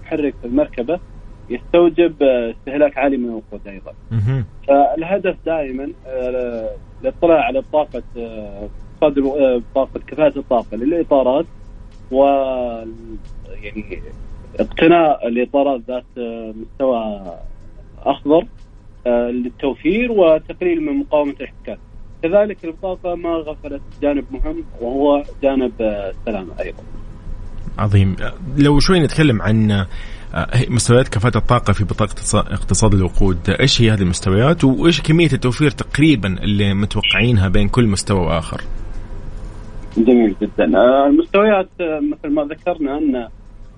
محرك المركبة يستوجب استهلاك عالي من الوقود أيضا. فالهدف دائما آه، الاطلاع على بطاقه آه، آه، بطاقه كفاءة الطاقة للإطارات و يعني اقتناء الإطارات ذات مستوى أخضر للتوفير وتقليل من مقاومة الاحتكاك. كذلك البطاقه ما غفلت جانب مهم وهو جانب السلامة أيضا. عظيم لو شوي نتكلم عن آه، مستويات كفاءة الطاقة في بطاقة اقتصاد الوقود إيش هي هذه المستويات وإيش كمية التوفير تقريبا اللي متوقعينها بين كل مستوى وآخر؟ جميل جدا آه، المستويات آه، مثل ما ذكرنا أن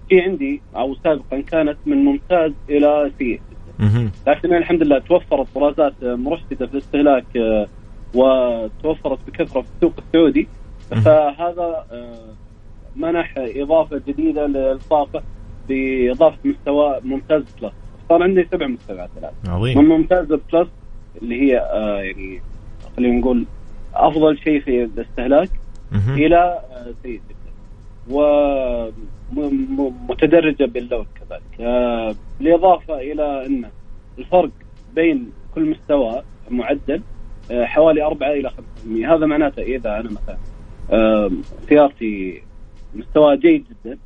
في عندي أو سابقا كانت من ممتاز إلى سيء لكن الحمد لله توفرت طرازات مرشدة في الاستهلاك وتوفرت بكثرة في السوق السعودي. فهذا منح إضافة جديدة للطاقة بإضافة مستوى ممتاز plus. صار عندي سبع مستويات الآن. عظيم. من ممتاز plus اللي هي آه يعني خلينا نقول أفضل شيء في الاستهلاك إلى آه سيء جدا ومتدرجه باللون كذلك. آه بالإضافة إلى أن الفرق بين كل مستوى معدل آه حوالي 4 إلى 5% هذا معناته إذا أنا مثلا آه سيارتي مستوى جيد جدا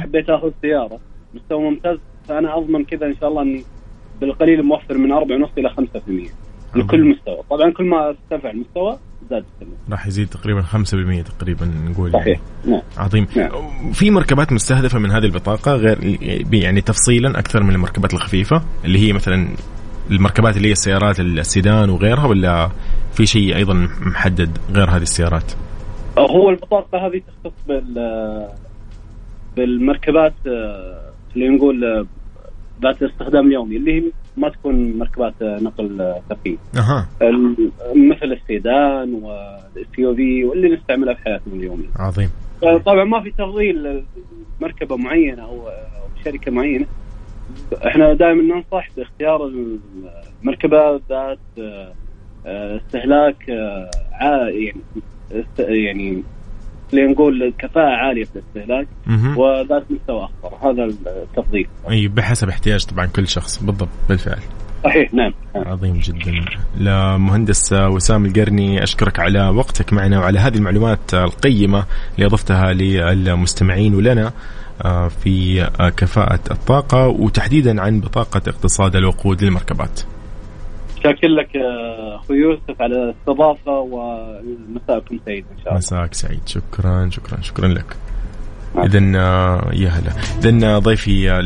حبيت آخذ سيارة مستوى ممتاز فأنا أضمن كذا إن شاء الله إني بالقليل موفر من 4.5 إلى 5% لكل مستوى. طبعا كل ما ارتفع المستوى زاد راح يزيد تقريبا 5% تقريبا نقول صحيح نعم. عظيم نعم. في مركبات مستهدفة من هذه البطاقة غير يعني تفصيلا أكثر من المركبات الخفيفة اللي هي مثلا المركبات اللي هي السيارات السيدان وغيرها ولا في شيء أيضا محدد غير هذه السيارات؟ هو البطاقة هذه تختص بال بالمركبات خلينا نقول ذات الاستخدام اليومي اللي هي ما تكون مركبات نقل ثقيل. أها مثل السيدان والاس يو في واللي نستعملها في حياتنا اليومية. عظيم. طبعا ما في تفضيل مركبه معينة أو شركة معينة. إحنا دائما ننصح باختيار المركبة ذات استهلاك يعني يعني لنقول كفاءة عالية في الاستهلاك وذات مستوى أخطر. هذا التفضيل. أي بحسب احتياج طبعا كل شخص. بالضبط بالفعل. صحيح نعم. عظيم جدا. لمهندس وسام القرني أشكرك على وقتك معنا وعلى هذه المعلومات القيمة اللي أضفتها للمستمعين ولنا آه، في كفاءة الطاقة وتحديدا عن بطاقة اقتصاد الوقود للمركبات. شاكر لك أخوي يوسف على الاستضافة ومساءكم سعيد إن شاء الله. مساك سعيد. شكرا شكرا شكرا لك. اذا آه، يا هلا. اذا ضيفي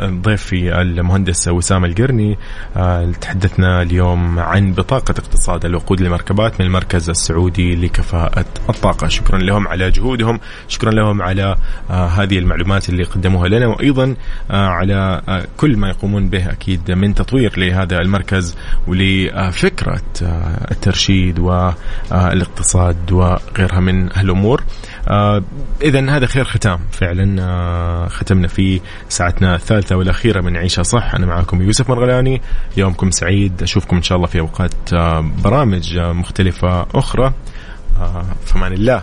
ضيفي المهندس وسام القرني آه، تحدثنا اليوم عن بطاقة اقتصاد الوقود للمركبات من المركز السعودي لكفاءة الطاقة. شكرا لهم على جهودهم شكرا لهم على آه، هذه المعلومات اللي قدموها لنا وأيضا على كل ما يقومون به أكيد من تطوير لهذا المركز ولفكرة الترشيد والاقتصاد وغيرها من آه اذا هذا خير ختام فعلا. آه ختمنا في ساعتنا الثالثة والأخيرة من عيشة صح. أنا معكم يوسف مرغلاني. يومكم سعيد. أشوفكم إن شاء الله في أوقات آه برامج آه مختلفة أخرى. آه فمان الله.